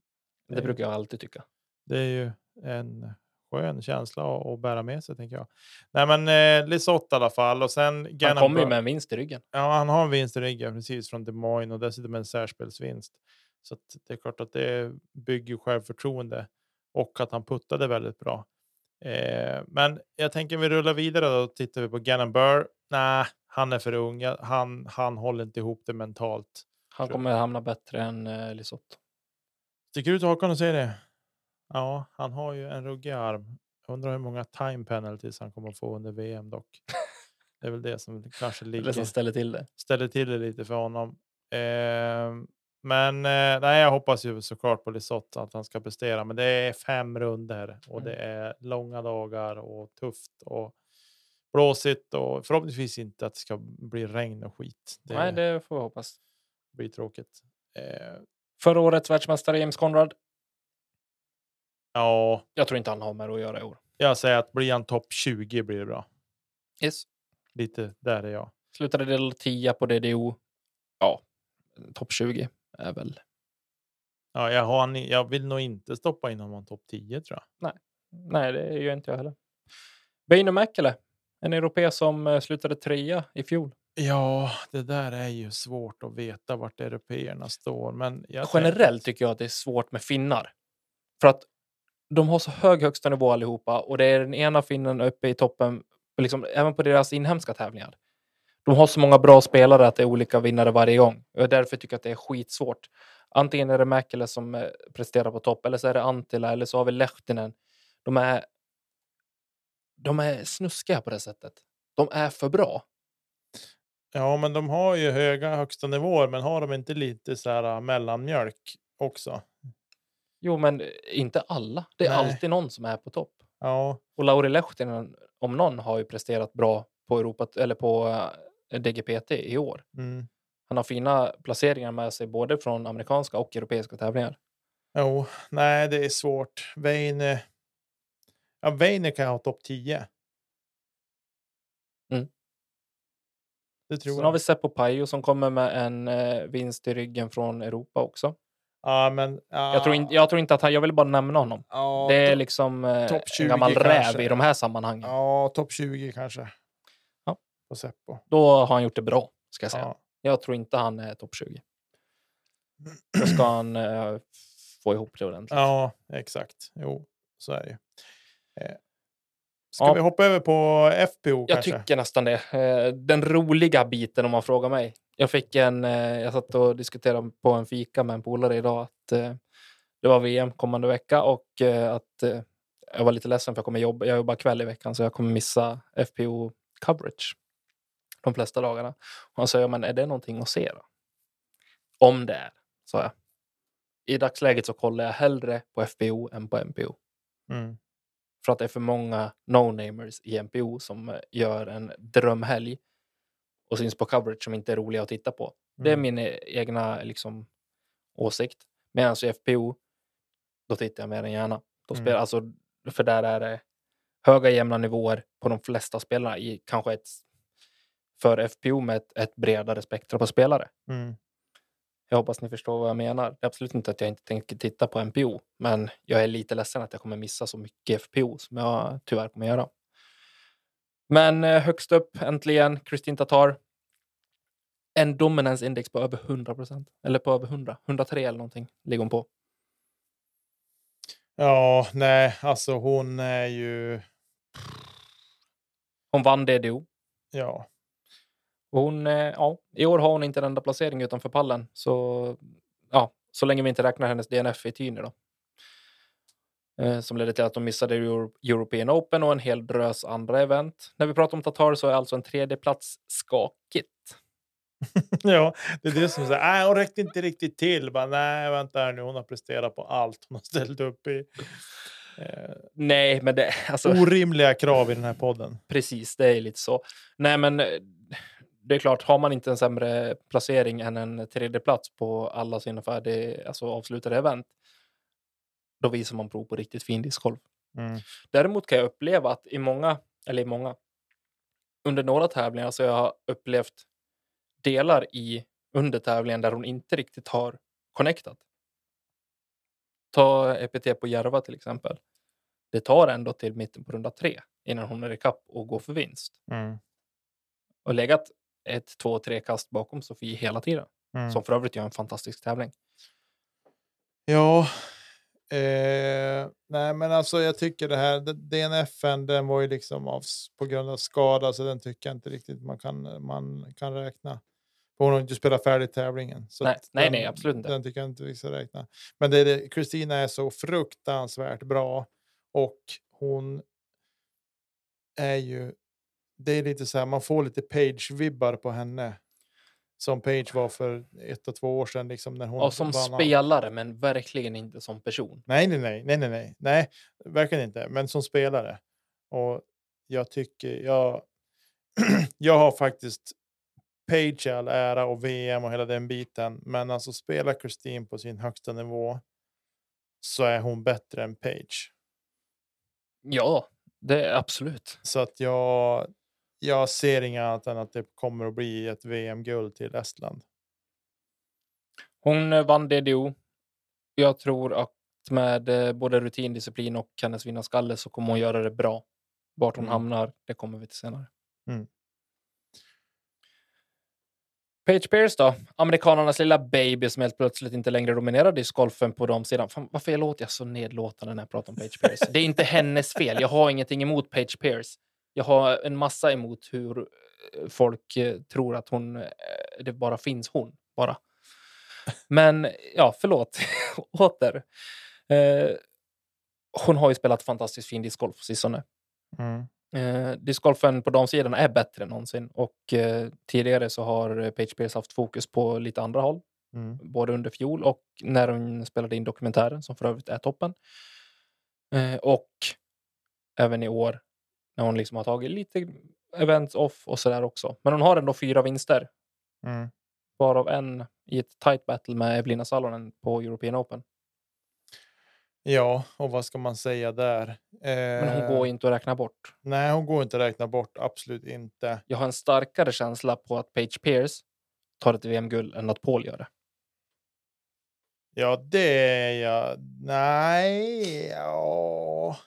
Det Nej. brukar jag alltid tycka. det är ju en skön känsla att, bära med sig, tänker jag. Nej, men eh, Lisotte i alla fall och sen. Han Gannon kommer ju med en vinst i ryggen. Ja, han har en vinst i ryggen precis från Des Moines och dessutom en särspelsvinst. Så det är klart att det bygger självförtroende och att han puttade väldigt bra. Eh, men jag tänker vi rullar vidare då tittar vi på Gannon Burr. Nej, han är för ung. Han, han håller inte ihop det mentalt. Han kommer hamna bättre än uh, Lisotte. Sticker ut hakan och säger det. Ja, han har ju en ruggig arm. Jag undrar hur många time penalties han kommer få under VM dock. Det är väl det som kanske ligger. Det som ställer till det. ställer till det lite för honom. Eh, men eh, nej, jag hoppas ju såklart på Lisotte att han ska prestera. Men det är fem runder och Mm. det är långa dagar och tufft och blåsigt och förhoppningsvis inte att det ska bli regn och skit. Det, Nej, det får vi hoppas. blir tråkigt. Eh, Förra årets världsmästare James Conrad. ja, Jag tror inte han har med det att göra i år. jag säger att blir han topp 20 blir det bra. Yes. Lite där är jag. Slutade del 10 på DDO. Ja, topp 20 är väl. Ja, jag, har, jag vill nog inte stoppa in honom topp 10 tror jag. Nej, det gör inte jag heller. Beino Mäkelä, en europé som eh, slutade trea i fjol. Ja, det där är ju svårt att veta vart européerna står. Men Generellt tycker jag att det är svårt med finnar. För att de har så hög högsta nivå allihopa och det är den ena finnen uppe i toppen, liksom, även på deras inhemska tävlingar. De har så många bra spelare att det är olika vinnare varje gång. Och därför tycker jag att det är skitsvårt. Antingen är det Mäkelä som eh, presterar på topp eller så är det Antila eller så har vi Lehtinen. De är, de är snuskiga på det sättet. De är för bra. Ja, men de har ju höga högsta nivåer, men har de inte lite så här äh, mellanmjölk också? Jo, men eh, inte alla. Det är Nej. alltid någon som är på topp. Ja, Och Lauri Lehtinen, om någon, har ju presterat bra på, Europa, eller på eh, DGPT i år. mm. Han har fina placeringar med sig både från amerikanska och europeiska tävlingar. jo, nej, det är svårt. Weine. Ja, Weine kan ha topp 10. Mm. Det tror Sen har jag. vi Seppo Pajo som kommer med en eh, vinst i ryggen från Europa också. Ja, men. Ja, Jag, tror inte, jag tror inte att han, jag vill bara nämna honom. Ja, det är liksom eh, topp en 20 gammal kanske. räv i de här sammanhangen. ja, topp 20 kanske. Ja. På Seppo. Då har han gjort det bra, ska jag säga. Ja. Jag tror inte han är topp 20. Då ska han eh, få ihop det ordentligt. ja, exakt. Jo, så är det Ska Ja. vi hoppa över på FPO Jag kanske? tycker nästan det. Eh, Den roliga biten om man frågar mig. Jag fick en, eh, jag satt och diskuterade på en fika med en polare idag att eh, det var VM kommande vecka och eh, att eh, jag var lite ledsen för jag kommer jobba, jag jobbar kväll i veckan så jag kommer missa FPO coverage de flesta dagarna. Och han sa, ja, men är det någonting att se då? Om det är, sa jag. I dagsläget så kollar jag hellre på FPO än på MPO. Mm. För att det är för många no-namers i MPO som eh, gör en drömhelg och syns på coverage som inte är roliga att titta på. Det är Mm. min e- egna liksom, åsikt. Medan i FPO, då tittar jag mer än gärna. Då Mm. spelar, alltså, för där är det höga jämna nivåer på de flesta spelarna i kanske ett för FPO med ett, ett bredare spektra på spelare. Mm. Jag hoppas ni förstår vad jag menar. Det är absolut inte att jag inte tänker titta på MPO, men jag är lite ledsen att jag kommer missa så mycket FPO som jag tyvärr kommer göra. Men eh, högst upp äntligen Kristin Tatar. En dominance index på över 100 procent eller på över 100, 103 eller någonting ligger hon på. Ja, nej, alltså hon är ju. Hon vann DDO Ja, och hon, eh, ja, i år har hon inte en enda placering utanför pallen, så ja, så länge vi inte räknar hennes DNF i Tyne då. Eh, som ledde till att de missade Euro- European Open och en hel drös andra event. När vi pratar om Tatar så är alltså en tredje plats skakigt. ja, det är det som säger. Nej, hon räckte inte riktigt till. Bara, nej, vänta här nu. Hon har presterat på allt hon har ställt upp i. Eh, Nej, men det, alltså, orimliga krav i den här podden. precis, det är lite så. Nej, men eh, det är klart, har man inte en sämre placering än en tredje plats på alla sina färdig, alltså avslutade event, då visar man prov på riktigt fin discgolf. Mm. Däremot kan jag uppleva att i många, eller i många, under några tävlingar så jag har upplevt delar i under tävlingen där hon inte riktigt har connectat. Ta EPT på Järva till exempel. Det tar ändå till mitten på runda tre innan hon är i kapp och går för vinst. Mm. Och legat ett, två, tre kast bakom Sofie hela tiden. Mm. Som för övrigt gör en fantastisk tävling. Ja, eh, nej, men alltså jag tycker det här DNFen, den var ju liksom av, på grund av skada, så den tycker jag inte riktigt man kan, man kan räkna. För hon har inte spelat färdigt tävlingen. Så Nej, att nej, den, nej, absolut inte. Den tycker jag inte vi ska räkna. Men det är det, Kristina är så fruktansvärt bra och hon är ju det är lite så här, man får lite Page-vibbar på henne. Som Page var för ett och två år sedan. Liksom, när hon Och som vann spelare, men verkligen inte som person. Nej, nej, nej, nej, nej, nej, nej, verkligen inte. Men som spelare. Och jag tycker, jag, jag har faktiskt Page all ära och VM och hela den biten. Men alltså spelar Kristin på sin högsta nivå så är hon bättre än Page. Ja, det är absolut. Så att jag, jag ser inget annat än att det kommer att bli ett VM-guld till Estland. Hon eh, vann DDO. Jag tror att med eh, både rutin, disciplin och hennes vinnarskalle så kommer hon göra det bra. Vart hon Mm. hamnar, det kommer vi till senare. Mm. Paige Pierce då, amerikanernas lilla baby som helt plötsligt inte längre dominerar discgolfen på de sidan. Fan, varför låter jag så nedlåtande när jag pratar om Paige Pierce? Det är inte hennes fel. Jag har ingenting emot Paige Pierce. Jag har en massa emot hur eh, folk eh, tror att hon, eh, det bara finns hon bara. Men ja, förlåt. Åter. Eh, hon har ju spelat fantastiskt fin discgolf på sistone. Mm. Eh, discgolfen på damsidan är bättre än någonsin och eh, tidigare så har Paige Pierce haft fokus på lite andra håll, Mm. både under fjol och när hon spelade in dokumentären som för övrigt är toppen. Eh, och även i år när hon liksom har tagit lite events off och sådär också. Men hon har ändå fyra vinster, Mm. varav en i ett tight battle med Evelina Salonen på European Open. Ja, och vad ska man säga där? Men hon Eh, går inte att räkna bort. Nej, hon går inte att räkna bort. Absolut inte. Jag har en starkare känsla på att Paige Pierce tar ett VM-guld än att Paul gör det. Ja, det är jag. Nej, ja.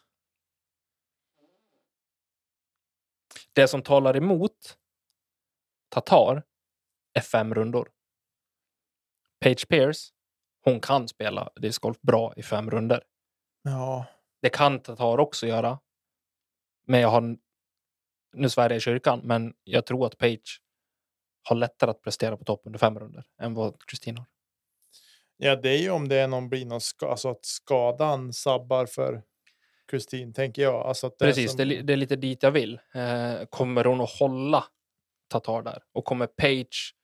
Det som talar emot Tatar är fem rundor. Paige Pierce, hon kan spela discgolf bra i fem runder. Ja, Det kan Tatar också göra. Men jag har nu svär jag i kyrkan, men jag tror att Page har lättare att prestera på topp under fem runder än vad Kristin har. ja, det är ju om det är någon blir någon ska, alltså att skadan sabbar för Kristin, tänker jag. Alltså det Precis, som- det, är lite dit jag vill. Eh, kommer hon att hålla Tatar där? Och kommer Page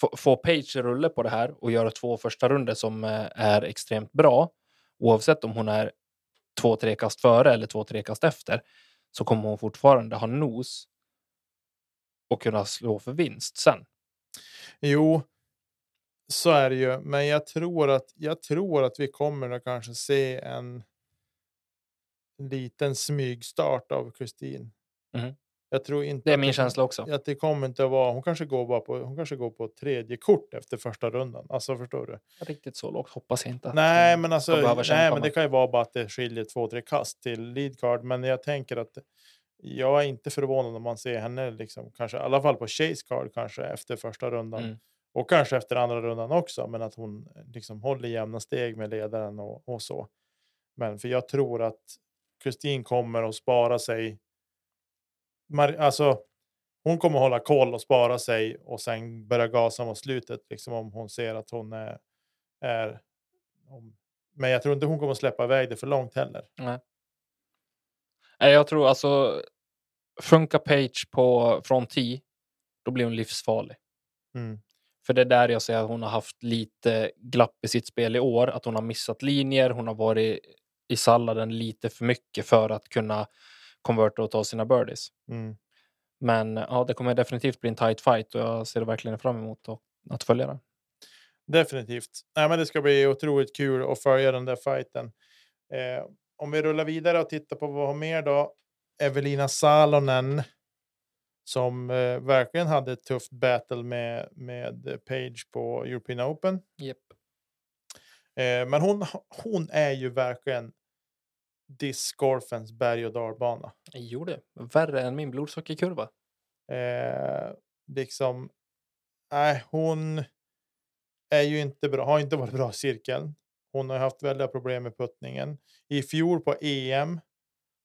få, få Page rulle på det här och göra två första runder som eh, är extremt bra, oavsett om hon är två, tre kast före eller två, tre kast efter, så kommer hon fortfarande ha nos och kunna slå för vinst sen. Jo, så är det ju. Men jag tror att jag tror att vi kommer att kanske se en liten smygstart av Kristin. Mhm. Jag tror inte. Det är att min känsla också. Att det kommer inte att vara. Hon kanske går bara på. Hon kanske går på tredje kort efter första rundan. Alltså förstår du? Riktigt så lågt hoppas jag inte. att Nej, men alltså. Nej, men det kan ju vara bara att det skiljer två, tre kast till lead card. Men jag tänker att jag är inte förvånad om man ser henne liksom kanske i alla fall på chase card kanske efter första rundan. Mm. Och kanske efter andra rundan också, men att hon liksom håller jämna steg med ledaren och, och så. Men för jag tror att Kristin kommer att spara sig. Mar- Alltså, hon kommer hålla koll och spara sig och sen börja gasa mot slutet, liksom om hon ser att hon är. är om, men jag tror inte hon kommer släppa iväg det för långt heller. Nej, jag tror alltså funkar Page på från 10, då blir hon livsfarlig. Mm. För det är där jag ser att hon har haft lite glapp i sitt spel i år. Att hon har missat linjer. Hon har varit i salladen lite för mycket för att kunna konverta och ta sina birdies. Mm. Men ja, det kommer definitivt bli en tight fight och jag ser verkligen fram emot att, att följa den. Definitivt. Nej, men det ska bli otroligt kul att följa den där fighten. Eh, om vi rullar vidare och tittar på vad vi har mer då. Evelina Salonen. Som eh, verkligen hade ett tufft battle med, med Page på European Open. Yep. Eh, men hon, hon är ju verkligen discgolfens berg och dalbana. Jo, det. Värre än min blodsockerkurva. Eh, liksom, nej, hon är ju inte bra, har inte varit bra i cirkeln. Hon har haft väldiga problem med puttningen. I fjol på EM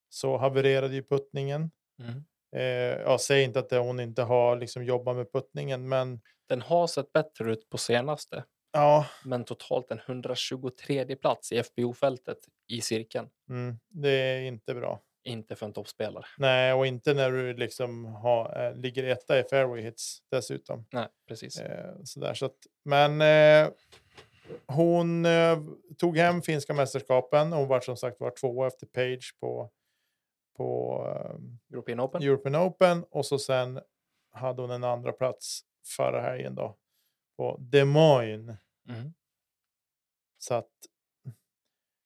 så havererade ju puttningen. Mm. Eh, jag säger inte att hon inte har liksom jobbat med puttningen, men Den har sett bättre ut på senaste, ja, men totalt en 123 plats i FBO-fältet i cirkeln. mm, det är inte bra. Inte för en toppspelare. Nej, och inte när du liksom har, eh, ligger etta i fairway hits dessutom. Nej, precis. Eh, sådär, så att, men eh, hon eh, tog hem finska mästerskapen. Hon var som sagt var två efter Page på, på eh, European Open. European Open och så sen hade hon en andra plats förra helgen då på Des Moines. Mhm. Så att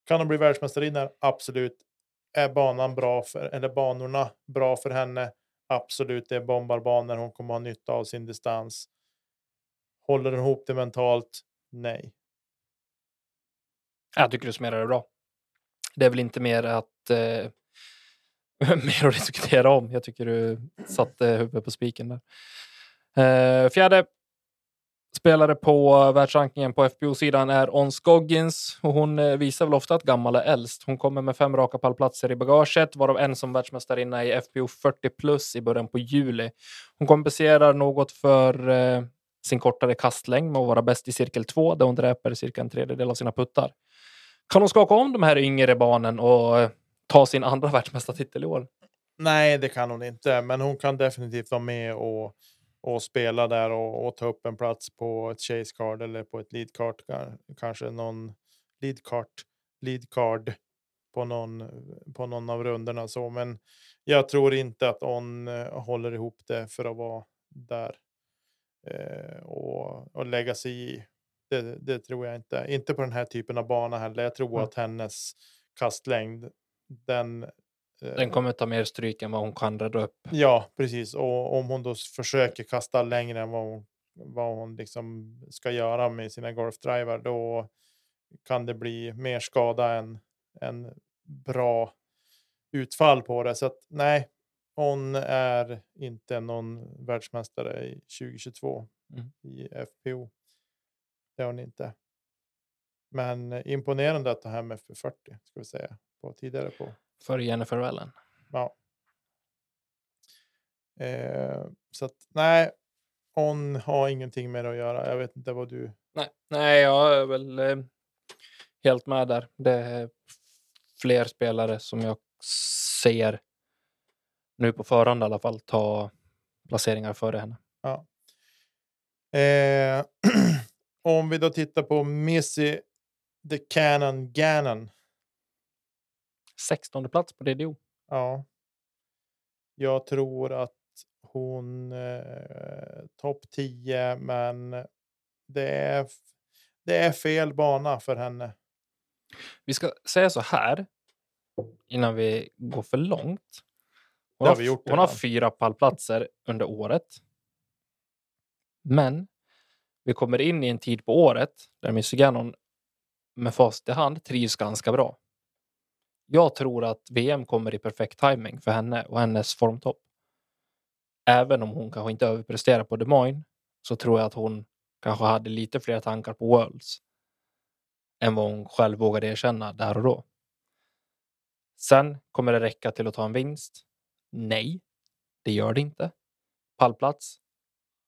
kan hon bli världsmästarinna? Absolut. Är banan bra för eller banorna bra för henne? Absolut, det är bombarbanor. Hon kommer ha nytta av sin distans. Håller hon ihop det mentalt? Nej. Jag tycker du summerar det bra. Det är väl inte mer att eh, mer att diskutera om. Jag tycker du satte huvudet på spiken där. Eh, fjärde spelare på världsrankingen på FBO-sidan är Ons Goggins och hon eh, visar väl ofta att gammal är äldst. Hon kommer med fem raka pallplatser i bagaget, varav en som världsmästarinna i FBO 40 plus i början på juli. Hon kompenserar något för eh, sin kortare kastlängd med att vara bäst i cirkel 2 där hon dräper cirka en tredjedel av sina puttar. Kan hon skaka om de här yngre barnen och eh, ta sin andra världsmästartitel i år? Nej, det kan hon inte, men hon kan definitivt vara med och, och spela där och, och ta upp en plats på ett chase card eller på ett lead card, ka- kanske någon lead card, lead card på någon, på någon av rundorna så, men jag tror inte att hon eh, håller ihop det för att vara där eh, och, och lägga sig i. Det, det tror jag inte. Inte på den här typen av bana heller. Jag tror Mm. att hennes kastlängd, den Den kommer ta mer stryk än vad hon kan rädda upp. Ja, precis. Och om hon då försöker kasta längre än vad hon, vad hon liksom ska göra med sina golfdrivar, då kan det bli mer skada än, än bra utfall på det. Så att nej, hon är inte någon världsmästare i 2022 Mm. i FPO. Det är hon inte. Men eh, imponerande att ta hem FP40 ska vi säga på tidigare på För Jennifer Allen. Ja. Eh, så att nej, hon har ingenting med det att göra. Jag vet inte vad du. Nej, nej, jag är väl eh, helt med där. Det är fler spelare som jag ser nu på förhand i alla fall ta placeringar före henne. Eh, om vi då tittar på Missy the Cannon Gannon. 16 plats på DDO. Ja. Jag tror att hon eh, topp 10, men det är, det är fel bana för henne. Vi ska säga så här innan vi går för långt. Hon har hon har fyra pallplatser under året. Men vi kommer in i en tid på året där Missy Gannon med fast i hand trivs ganska bra. Jag tror att VM kommer i perfekt timing för henne och hennes formtopp. Även om hon kanske inte överpresterar på Des Moines så tror jag att hon kanske hade lite fler tankar på Worlds än vad hon själv vågade erkänna där och då. Sen kommer det räcka till att ta en vinst. Nej, det gör det inte. Pallplats?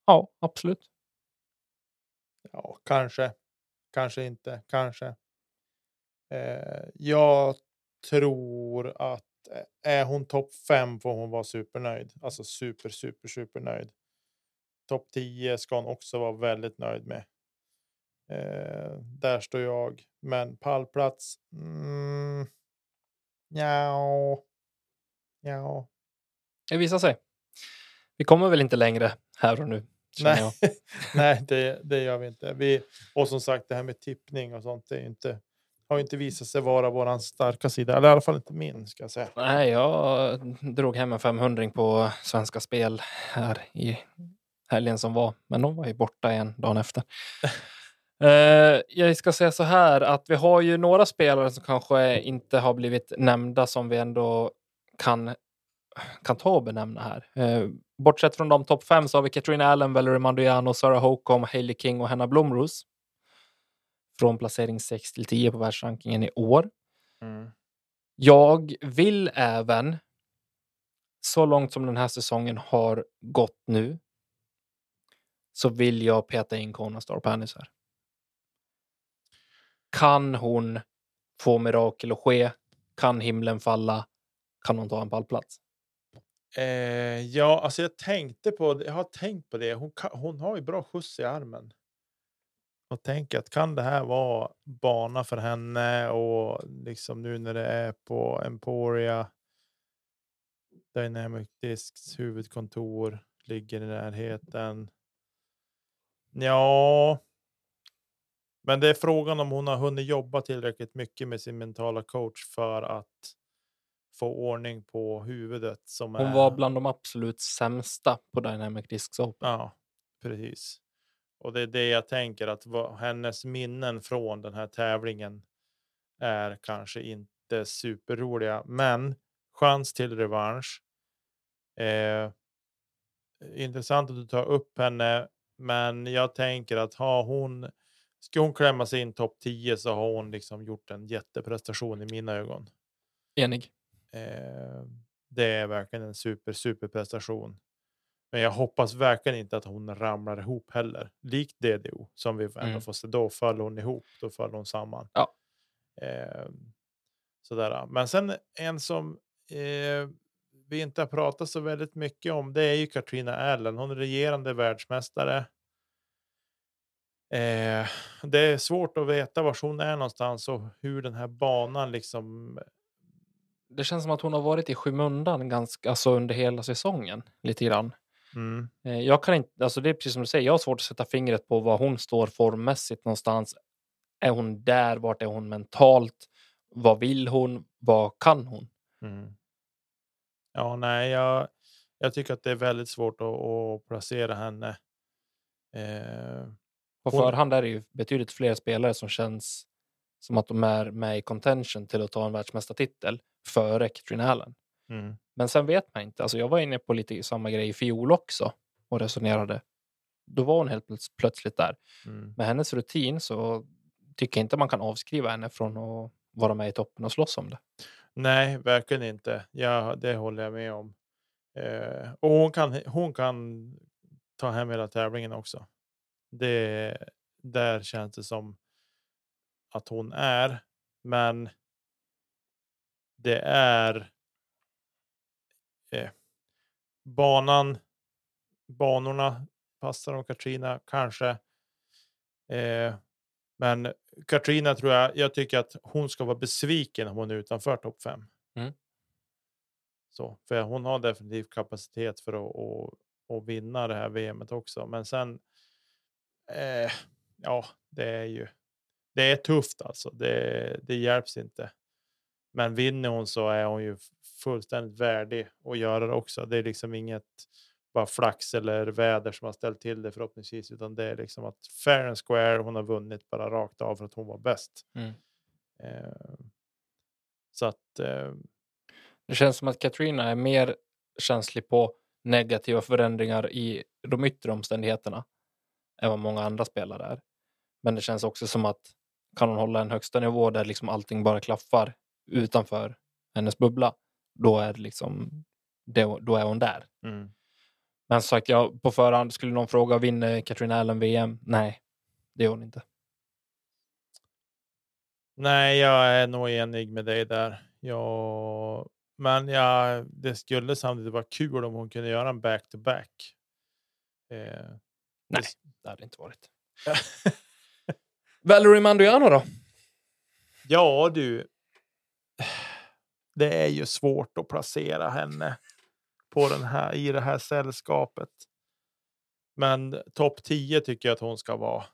Ja, absolut. Ja, kanske. Kanske inte. Kanske. Eh, jag tror att är hon topp fem får hon vara supernöjd. Alltså super, super, super nöjd. Topp 10 ska hon också vara väldigt nöjd med. Eh, där står jag. Men pallplats? Mm, ja. Ja. Det visar sig. Vi kommer väl inte längre här och nu. Nej, nej det, det gör vi inte. Vi, och som sagt, det här med tippning och sånt det är inte, har inte visat sig vara våran starka sida. Eller i alla fall inte min, ska jag säga. Nej, jag drog hem en 500 på Svenska Spel här i helgen som var. Men de var ju borta igen dagen efter. Eh, jag ska säga så här att vi har ju några spelare som kanske inte har blivit nämnda som vi ändå kan, kan ta och benämna här. Eh, bortsett från de topp fem så har vi Katrina Allen, Valerie Mandiano, Sarah Holcomb, Hailey King och Hanna Blomros. Från placering 6 till 10 på världsrankingen i år. Jag vill även, så långt som den här säsongen har gått nu, så vill jag peta in Kona Starpanis här. Kan hon få mirakel att ske? Kan himlen falla? kan hon ta en pallplats? Eh, ja, alltså jag tänkte på. Jag har tänkt på det. Hon, kan, hon har ju bra skjuts i armen. Och tänker att kan det här vara bana för henne och liksom nu när det är på Emporia. Dynamic Discs huvudkontor ligger i närheten. Ja. Men det är frågan om hon har hunnit jobba tillräckligt mycket med sin mentala coach för att få ordning på huvudet. Som Hon är... var bland de absolut sämsta på Dynamic Discs Open. Ja, precis. Och det är det jag tänker att vad, hennes minnen från den här tävlingen är kanske inte superroliga, men chans till revansch. Eh, intressant att du tar upp henne, men jag tänker att har hon ska hon klämma sig in topp 10 så har hon liksom gjort en jätteprestation i mina ögon. Enig. Eh, det är verkligen en super super prestation. Men jag hoppas verkligen inte att hon ramlar ihop heller. Likt DDO som vi ändå Mm. får se. Då föll hon ihop. Då föll hon samman. Ja. Eh, sådär. Men sen en som eh, vi inte har pratat så väldigt mycket om. Det är ju Katrina Allen. Hon är regerande världsmästare. Eh, det är svårt att veta var hon är någonstans och hur den här banan liksom. Det känns som att hon har varit i skymundan ganska, alltså under hela säsongen. Lite grann. Mm, Eh, Jag kan inte, alltså det är precis som du säger, jag har svårt att sätta fingret på var hon står formmässigt någonstans. Är hon där? Vart är hon mentalt? Vad vill hon? Vad kan hon? mm. Ja, nej, jag, jag tycker att det är väldigt svårt att, att placera henne. Eh, På Hon- förhand är det ju betydligt fler spelare som känns som att de är med i contention till att ta en världsmästartitel före Katrin Allen. Mm, Men sen vet man inte. Alltså jag var inne på lite samma grej i fjol också och resonerade. Då var hon helt plöts- plötsligt där. mm. Med hennes rutin så tycker jag inte man kan avskriva henne från att vara med i toppen och slåss om det. Nej, verkligen inte. Ja, det håller jag med om. Eh, och hon kan, hon kan ta hem hela tävlingen också. Det, där känns det som att hon är. Men det är eh, banan, banorna passar om Katrina kanske. Eh, men Katrina tror jag, jag tycker att hon ska vara besviken om hon är utanför topp 5. Mm. Så, för hon har definitivt kapacitet för att, att, att vinna det här VMet också. Men sen, eh, ja, det är ju, det är tufft alltså. Det, det hjälps inte. Men vinner hon så är hon ju fullständigt värdig att göra det också. Det är liksom inget bara flax eller väder som har ställt till det förhoppningsvis, utan det är liksom att fair and square. Hon har vunnit bara rakt av för att hon var bäst. Mm. Eh, så att eh, Det känns som att Katrina är mer känslig på negativa förändringar i de yttre omständigheterna än vad många andra spelare är. Men det känns också som att kan hon hålla en högsta nivå där liksom allting bara klaffar utanför hennes bubbla, då är det liksom då, då är hon där. mm, Men som sagt, jag, på förhand skulle någon fråga vinner Katrina Allen VM? Nej, det gör hon inte. nej, jag är nog enig med dig där. Jag, men ja, det skulle samtidigt vara kul om hon kunde göra en back to back. Eh, Nej, det hade inte varit. Valerie Mandiano då? Ja, du. Det är ju svårt att placera henne på den här i det här sällskapet. Men topp 10 tycker jag att hon ska vara.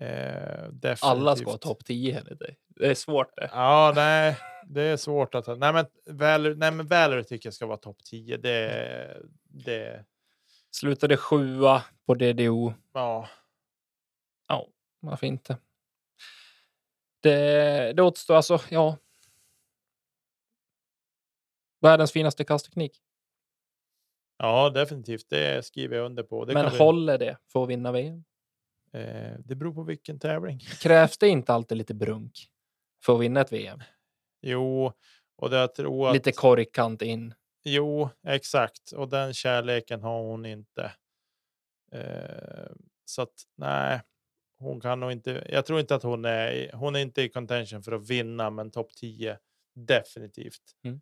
Eh. Alla ska ha topp 10 enligt dig. Det är svårt det. Ja, nej, det är svårt att. Nej, men Valerie, nej, men Valerie tycker jag ska vara topp 10. Det, det, Slutade sjua på DDO. ja, Ja, varför inte? Det, det återstår alltså, ja. Världens finaste kastteknik. ja, definitivt. Det skriver jag under på. Det, Men vi- håller det för att vinna VM? eh, det beror på vilken tävling. Krävs det inte alltid lite brunk för att vinna ett VM? Jo, och det jag tror att. Lite korgkant in. Jo, exakt. Och den kärleken har hon inte. Eh, så att nej, hon kan nog inte. Jag tror inte att hon är. Hon är inte i contention för att vinna, men topp 10 definitivt. Mm.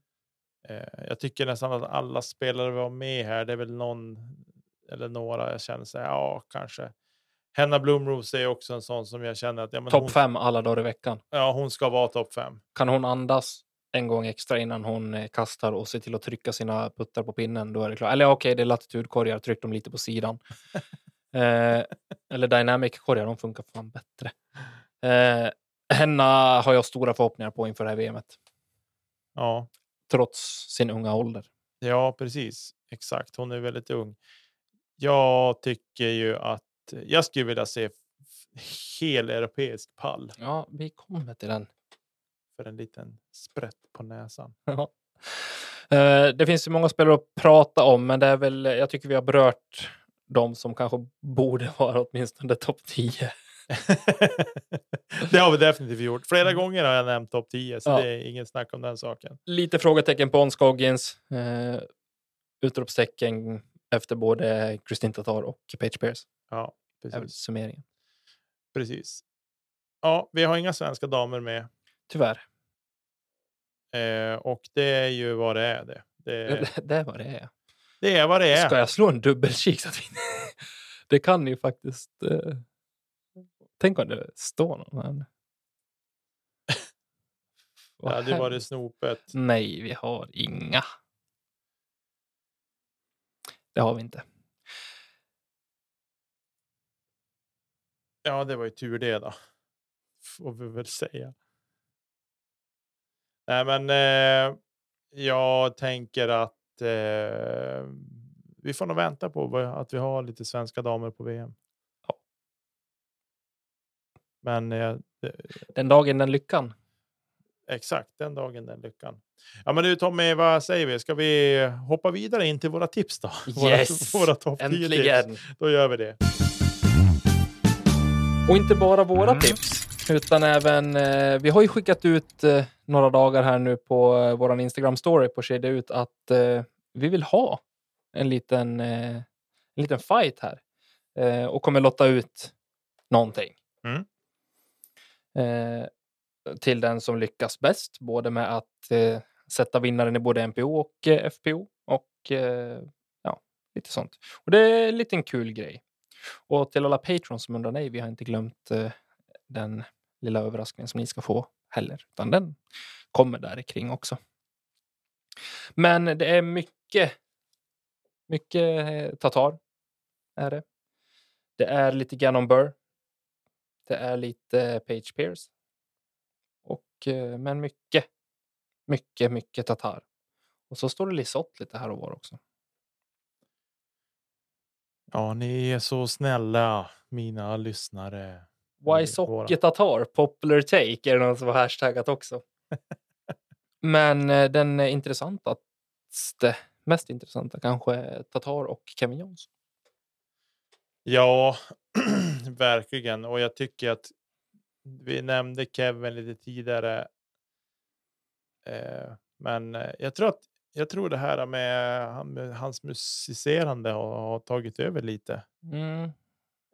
Eh, jag tycker nästan att alla spelare var med här. Det är väl någon eller några jag känner så här, ja, kanske. Henna Blomrose är också en sån som jag känner att ja, Topp fem alla dagar i veckan. ja, hon ska vara topp fem. Kan hon andas en gång extra innan hon eh, kastar och ser till att trycka sina puttar på pinnen, då är det klart. Eller okej, det är latitudkorgar, tryck dem lite på sidan. eh, eller dynamic-korgar, de funkar fan bättre. Eh, Henna har jag stora förhoppningar på inför det här VMet, Ja, trots sin unga ålder. ja, precis. Exakt. Hon är väldigt ung. Jag tycker ju att jag skulle vilja se hel europeisk pall Ja, vi kommer till den. för en liten sprätt på näsan. Ja. Eh, Det finns ju många spelare att prata om, men det är väl, jag tycker vi har berört de som kanske borde vara åtminstone topp 10. det har vi definitivt gjort. Flera gånger har jag nämnt topp 10, så Mm. Ja. det är inget snack om den saken. Lite frågetecken på Onskoggins. Eh, utropstecken efter både Kristin Tatar och Page Pierce. Ja, precis. summeringen. precis. Ja, vi har inga svenska damer med Tyvärr. eh, och det är ju vad det är. Det, det, Det, det är vad det är. det är vad det är. Ska jag slå en dubbelkik så att vi... det kan ju faktiskt... Eh... Tänk om det står någon här. Det hade varit snopet. Nej, vi har inga. Det har vi inte. Ja, det var ju tur det då. Får vi väl säga. Nej, men eh, jag tänker att eh, vi får nog vänta på vad- att vi har lite svenska damer på VM. Men eh, Den dagen, den lyckan. exakt den dagen, den lyckan. Ja, men du Tommy, vad säger vi? Ska vi hoppa vidare in till våra tips då? Yes! Våra, våra topp 10 tips. Äntligen! Då gör vi det. Och inte bara våra Mm. tips, utan även... Eh, vi har ju skickat ut eh, några dagar här nu på eh, vår Instagram-story på Kedja ut att eh, vi vill ha en liten, eh, en liten fight här eh, och kommer lotta ut någonting. Mm. Eh, till den som lyckas bäst, både med att eh, sätta vinnaren i både NPO och eh, FPO och eh, ja, lite sånt. Och det är en liten kul grej. Och till alla patrons som undrar, nej, vi har inte glömt eh, den lilla överraskningen som ni ska få heller, utan den kommer där kring också. Men det är mycket, mycket eh, Tatar är det. Det är lite Gannon Burr. Det är lite Page Pierce. Och, eh, men mycket, mycket, mycket Tatar. Och så står det Lisotte lite här och var också. Ja, ni är så snälla, mina lyssnare. Why Socket Tatar? Popular take är det någon som har hashtaggat också. Men eh, den intressantaste, mest intressanta kanske Tatar och Kevin Jones. Ja, verkligen. Och jag tycker att vi nämnde Kevin lite tidigare. Eh, men eh, jag tror att jag tror det här med, han- med hans musicerande har, har tagit över lite. Mm.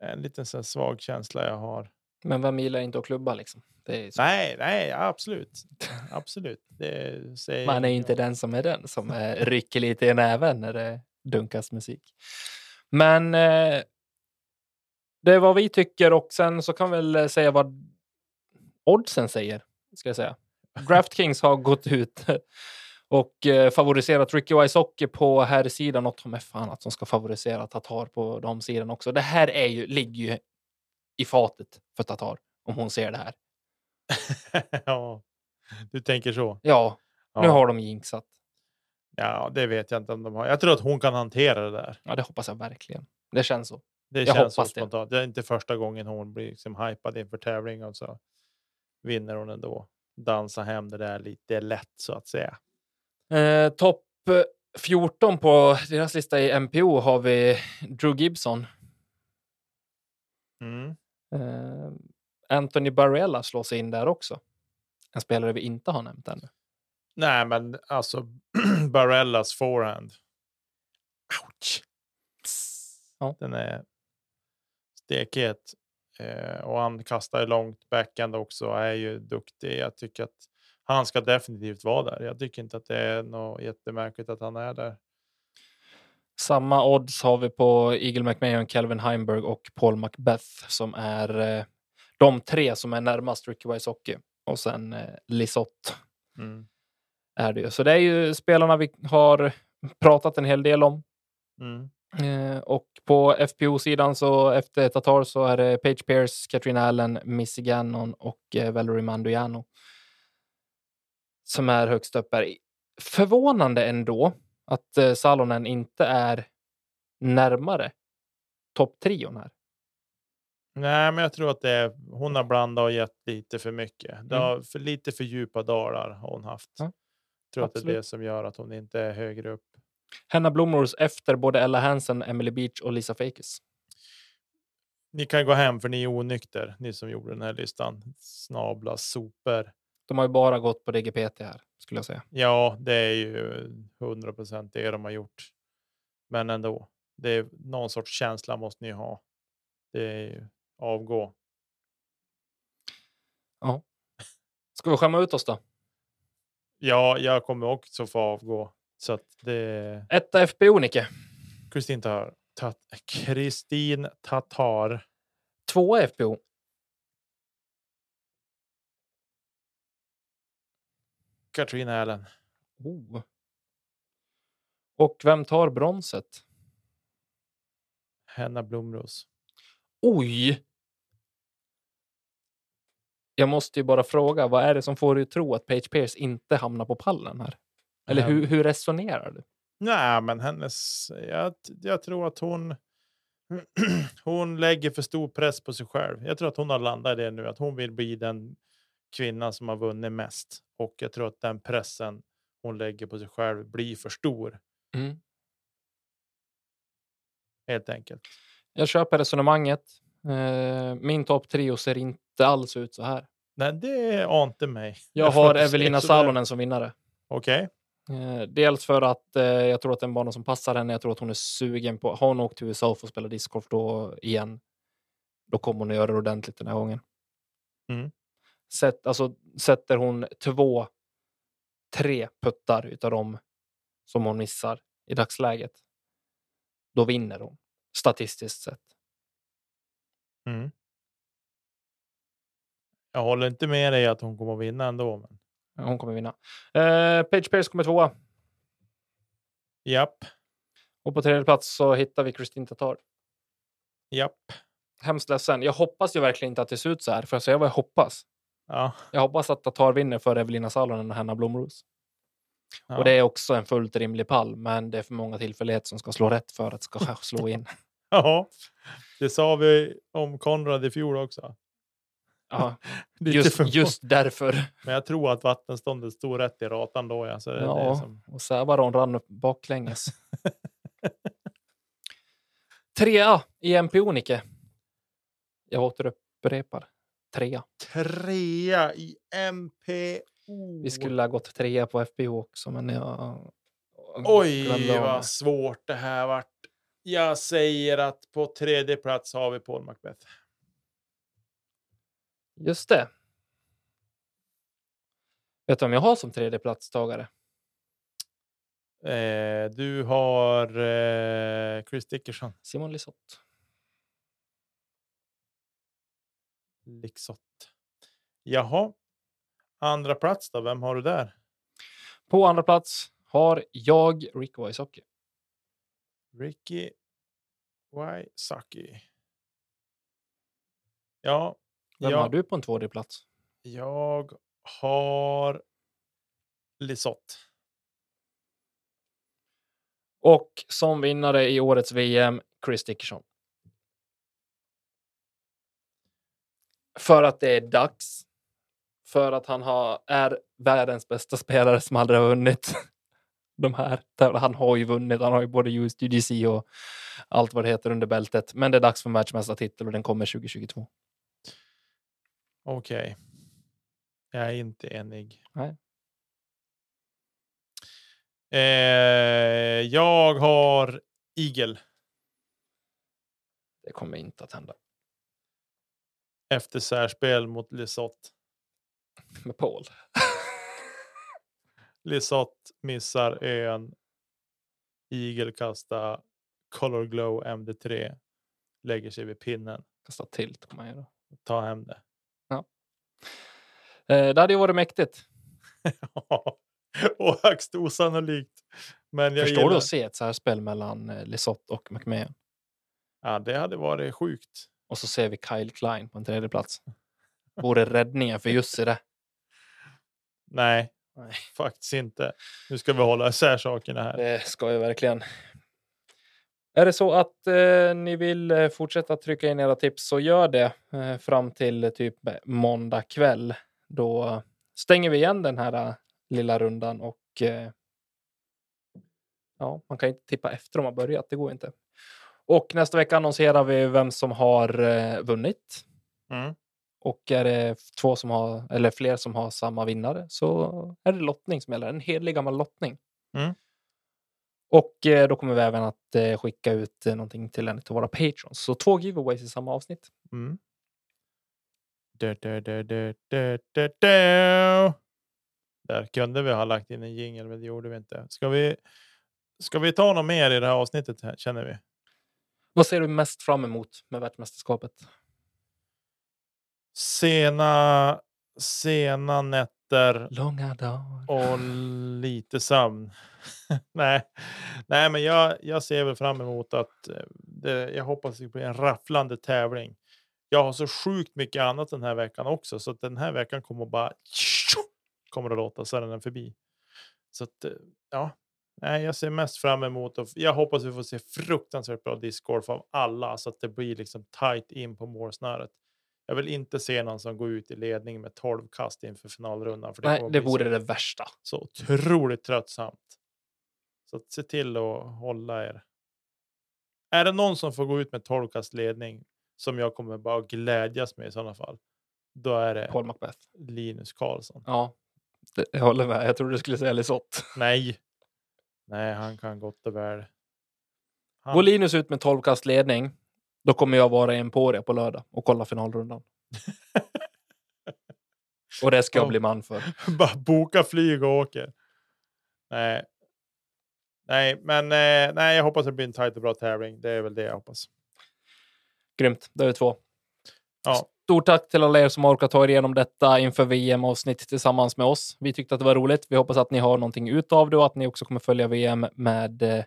En liten här svag känsla jag har. Men vem gillar inte att klubba liksom? Så. Nej, nej, absolut. Absolut. Det säger Man är ju inte den som är den som eh, rycker lite i näven när det dunkas musik. Men eh, det är vad vi tycker och sen så kan vi väl eh, säga vad oddsen säger. Ska jag säga. DraftKings har gått ut och eh, favoriserat Ricky Wysocki på här sidan och de är fan att de ska favorisera Tatar på de sidan också. Det här är ju, ligger ju i fatet för Tatar om hon ser det här. ja, du tänker så. Ja, nu Ja. har de jinxat. Ja, det vet jag inte om de har. Jag tror att hon kan hantera det där. Ja, det hoppas jag verkligen. Det känns så. Det Jag känns så hoppas det. spontant. Det är inte första gången hon blir liksom hypad inför tävling och så vinner hon ändå. Dansa hem det där lite lätt så att säga. Eh, Topp eh, 14 på deras lista i MPO har vi Drew Gibson. Mm. Eh, Anthony Barella slår sig in där också. En spelare vi inte har nämnt ännu. Nej, men alltså Barellas forehand. Ouch. Ja. Den är stekhet. Eh, och han kastar långt backhand också är ju duktig. Jag tycker att han ska definitivt vara där. Jag tycker inte att det är något jättemärkligt att han är där. Samma odds har vi på Eagle McMahon, Calvin Heimberg och Paul Macbeth som är eh, de tre som är närmast Ricky Wysocki och sen eh, Lisotte Mm. är det ju. Så det är ju spelarna vi har pratat en hel del om. Mm. Eh, och på FPO-sidan så efter Tatar så är det Page Pierce, Katrin Allen, Missy Gannon och eh, Valerie Manduiano som är högst upp. Är förvånande ändå att eh, Salonen inte är närmare topptrion här. Nej, men jag tror att det är, hon har blandat och gett lite för mycket. Det Mm. har för lite för djupa dalar har hon haft. Ja, Jag tror att det är absolut. det som gör att hon inte är högre upp. Hanna Blomros efter både Ella Hansen, Emily Beach och Lisa Fakis. Ni kan gå hem för ni är onykter, ni som gjorde den här listan. Snabla sopor. De har ju bara gått på DGPT här skulle jag säga. Ja, det är ju 100 procent det de har gjort. Men ändå, det är någon sorts känsla måste ni ha. Det är ju avgå. Ska vi skämma ut oss då? Ja, jag kommer också få avgå. Så att det Etta FPO, Nicke. Kristin Tatar. Ta, Kristin Tatar. Tvåa FPO. Katrina Allen. Oh. Och vem tar bronset? Henna Blomros. Oj! Jag måste ju bara fråga, vad är det som får dig att tro att Page Pierce inte hamnar på pallen här? Eller Ehm. hur, hur resonerar du? Nej, men hennes. Jag, jag tror att hon. Hon lägger för stor press på sig själv. Jag tror att hon har landat i det nu, att hon vill bli den kvinnan som har vunnit mest. Och jag tror att den pressen hon lägger på sig själv blir för stor. Mm. Helt enkelt. Jag köper resonemanget. Eh, min topp trio ser inte alls ut så här. Nej, det ante mig. Jag har Evelina. Salonen som vinnare. Okej. Eh, dels för att eh, jag tror att det är en bana som passar henne. Jag tror att hon är sugen på... Har hon åkt till USA för att spela discgolf då igen, då kommer hon att göra det ordentligt den här gången. Mm. Sätt, alltså, sätter hon två, tre puttar utav dem som hon missar i dagsläget, då vinner hon statistiskt sett. Mm. Jag håller inte med dig att hon kommer att vinna ändå. Men... Hon kommer vinna. Eh, Page Pierce kommer tvåa Japp, och på tredje plats så hittar vi Kristin Tatar. japp. Hemskt ledsen. Jag hoppas ju verkligen inte att det ser ut så här. För att säga vad jag hoppas. Ja, Jag hoppas att Tatar vinner för Evelina Salonen och Hanna Blomros. ja. Och det är också en fullt rimlig pall, men det är för många tillfälligheter som ska slå rätt för att det ska slå in. ja, det sa vi om Konrad i fjol också. Ja, just, för- just därför. Men jag tror att vattenståndet stod rätt i ratan då. Ja, så är det Ja, som... och Sävaron rann upp baklänges. Trea i MPO, Nicke. Jag återupprepar. Trea. Trea i MPO. Vi skulle ha gått trea på FPO också, men jag... Oj, vad svårt det här vart. Jag säger att på tredje plats har vi Paul Macbeth. Just det. Vet du vem jag har som tredjeplatstagare? Eh, du har eh, Chris Dickerson. Simon Lisotte. Lixott. Jaha. Andra plats då? Vem har du där? På andra plats har jag Rick Wysocki. Ricky Wysocki. Ja, Vem ja har du på en tvåde plats? jag har Lisotte. Och som vinnare i årets VM, Chris Dickerson. För att det är dags. För att han har, är världens bästa spelare som aldrig har vunnit de här. Han har ju vunnit. Han har ju både USDGC och allt vad det heter under bältet. Men det är dags för världsmästartitel och den kommer 2022. Okej. Jag är inte enig. Nej. Eh, jag har Eagle Det kommer inte att hända efter särspel mot Lisotte. med Paul. Lisotte missar ön. Eagle kastar Color Glow MD3. Lägger sig vid pinnen. Kasta tilt på mig då. Ta hem det. Eh, det hade ju varit mäktigt. och högst osannolikt. Men jag Förstår gillar... du att se ett så här spel mellan eh, Lisotte och McMahon? Ja, det hade varit sjukt. Och så ser vi Kyle Klein på en tredje plats. Vore räddningen för Jussi det. Nej, Nej. faktiskt inte. Nu ska vi hålla isär sakerna här. Det ska vi verkligen. Är det så att eh, ni vill eh, fortsätta trycka in era tips så gör det eh, fram till eh, typ måndag kväll. Då stänger vi igen den här eh, lilla rundan och eh, ja, man kan inte tippa efter de har börjat. Det går inte. Och nästa vecka annonserar vi vem som har eh, vunnit. Mm. Och är det två som har, eller fler som har samma vinnare så är det lottning som gäller. En helig gammal lottning. Mm. Och eh, då kommer vi även att eh, skicka ut eh, någonting till en av våra patrons. Så två giveaways i samma avsnitt. Mm. Du, du, du, du, du, du, du. Där kunde vi ha lagt in en jingel, men det gjorde vi inte. Ska vi, ska vi ta något mer i det här avsnittet här, känner vi? Vad ser du mest fram emot med världsmästerskapet? Sena, sena nätter Långa dagar. och lite sömn. nej, nej, men jag, jag ser väl fram emot att eh, det, jag hoppas det blir en rafflande tävling. Jag har så sjukt mycket annat den här veckan också, så att den här veckan kommer bara kommer att låta så är den förbi. Så att eh, ja, nej, jag ser mest fram emot och jag hoppas vi får se fruktansvärt bra discgolf av alla så att det blir liksom tight in på målsnöret. Jag vill inte se någon som går ut i ledning med 12 kast inför finalrundan. För det Nej, det vore så, det värsta. så otroligt tröttsamt. Så se till att hålla er. Är det någon som får gå ut med 12 kast ledning som jag kommer bara glädjas med i sådana fall. Då är det Paul Macbeth. Linus Karlsson. Ja, det, jag håller med. Jag trodde du skulle säga Lisotte. Nej, nej, han kan gott och väl. Han, Går Linus ut med 12 kast ledning, då kommer jag vara i Emporia på lördag och kolla finalrundan. Och det ska jag Ja. bli man för. bara boka flyg och åker. Nej. Nej, men eh, nej, jag hoppas det blir en tajt och bra tävling. Det är väl det jag hoppas. Grymt, då är vi två. Ja. Stort tack till alla er som har orkat ta er igenom detta inför VM-avsnitt tillsammans med oss. Vi tyckte att det var roligt. Vi hoppas att ni har någonting ut av det och att ni också kommer följa VM med eh,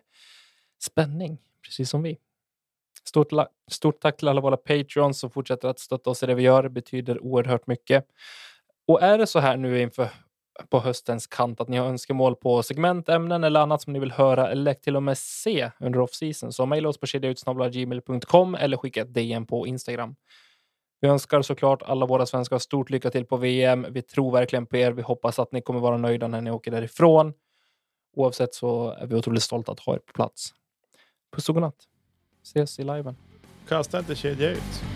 spänning, precis som vi. Stort, stort tack till alla våra patrons som fortsätter att stötta oss i det vi gör. Det betyder oerhört mycket. Och är det så här nu inför på höstens kant att ni har önskemål på segment, ämnen eller annat som ni vill höra eller till och med se under off-season så mejla oss på kedjautsnabblagmail.com eller skicka ett DM på Instagram. Vi önskar såklart alla våra svenskar stort lycka till på VM. Vi tror verkligen på er. Vi hoppas att ni kommer vara nöjda när ni åker därifrån. Oavsett så är vi otroligt stolta att ha er på plats. Puss och godnatt. Ses i liven. Kasta inte kedja ut.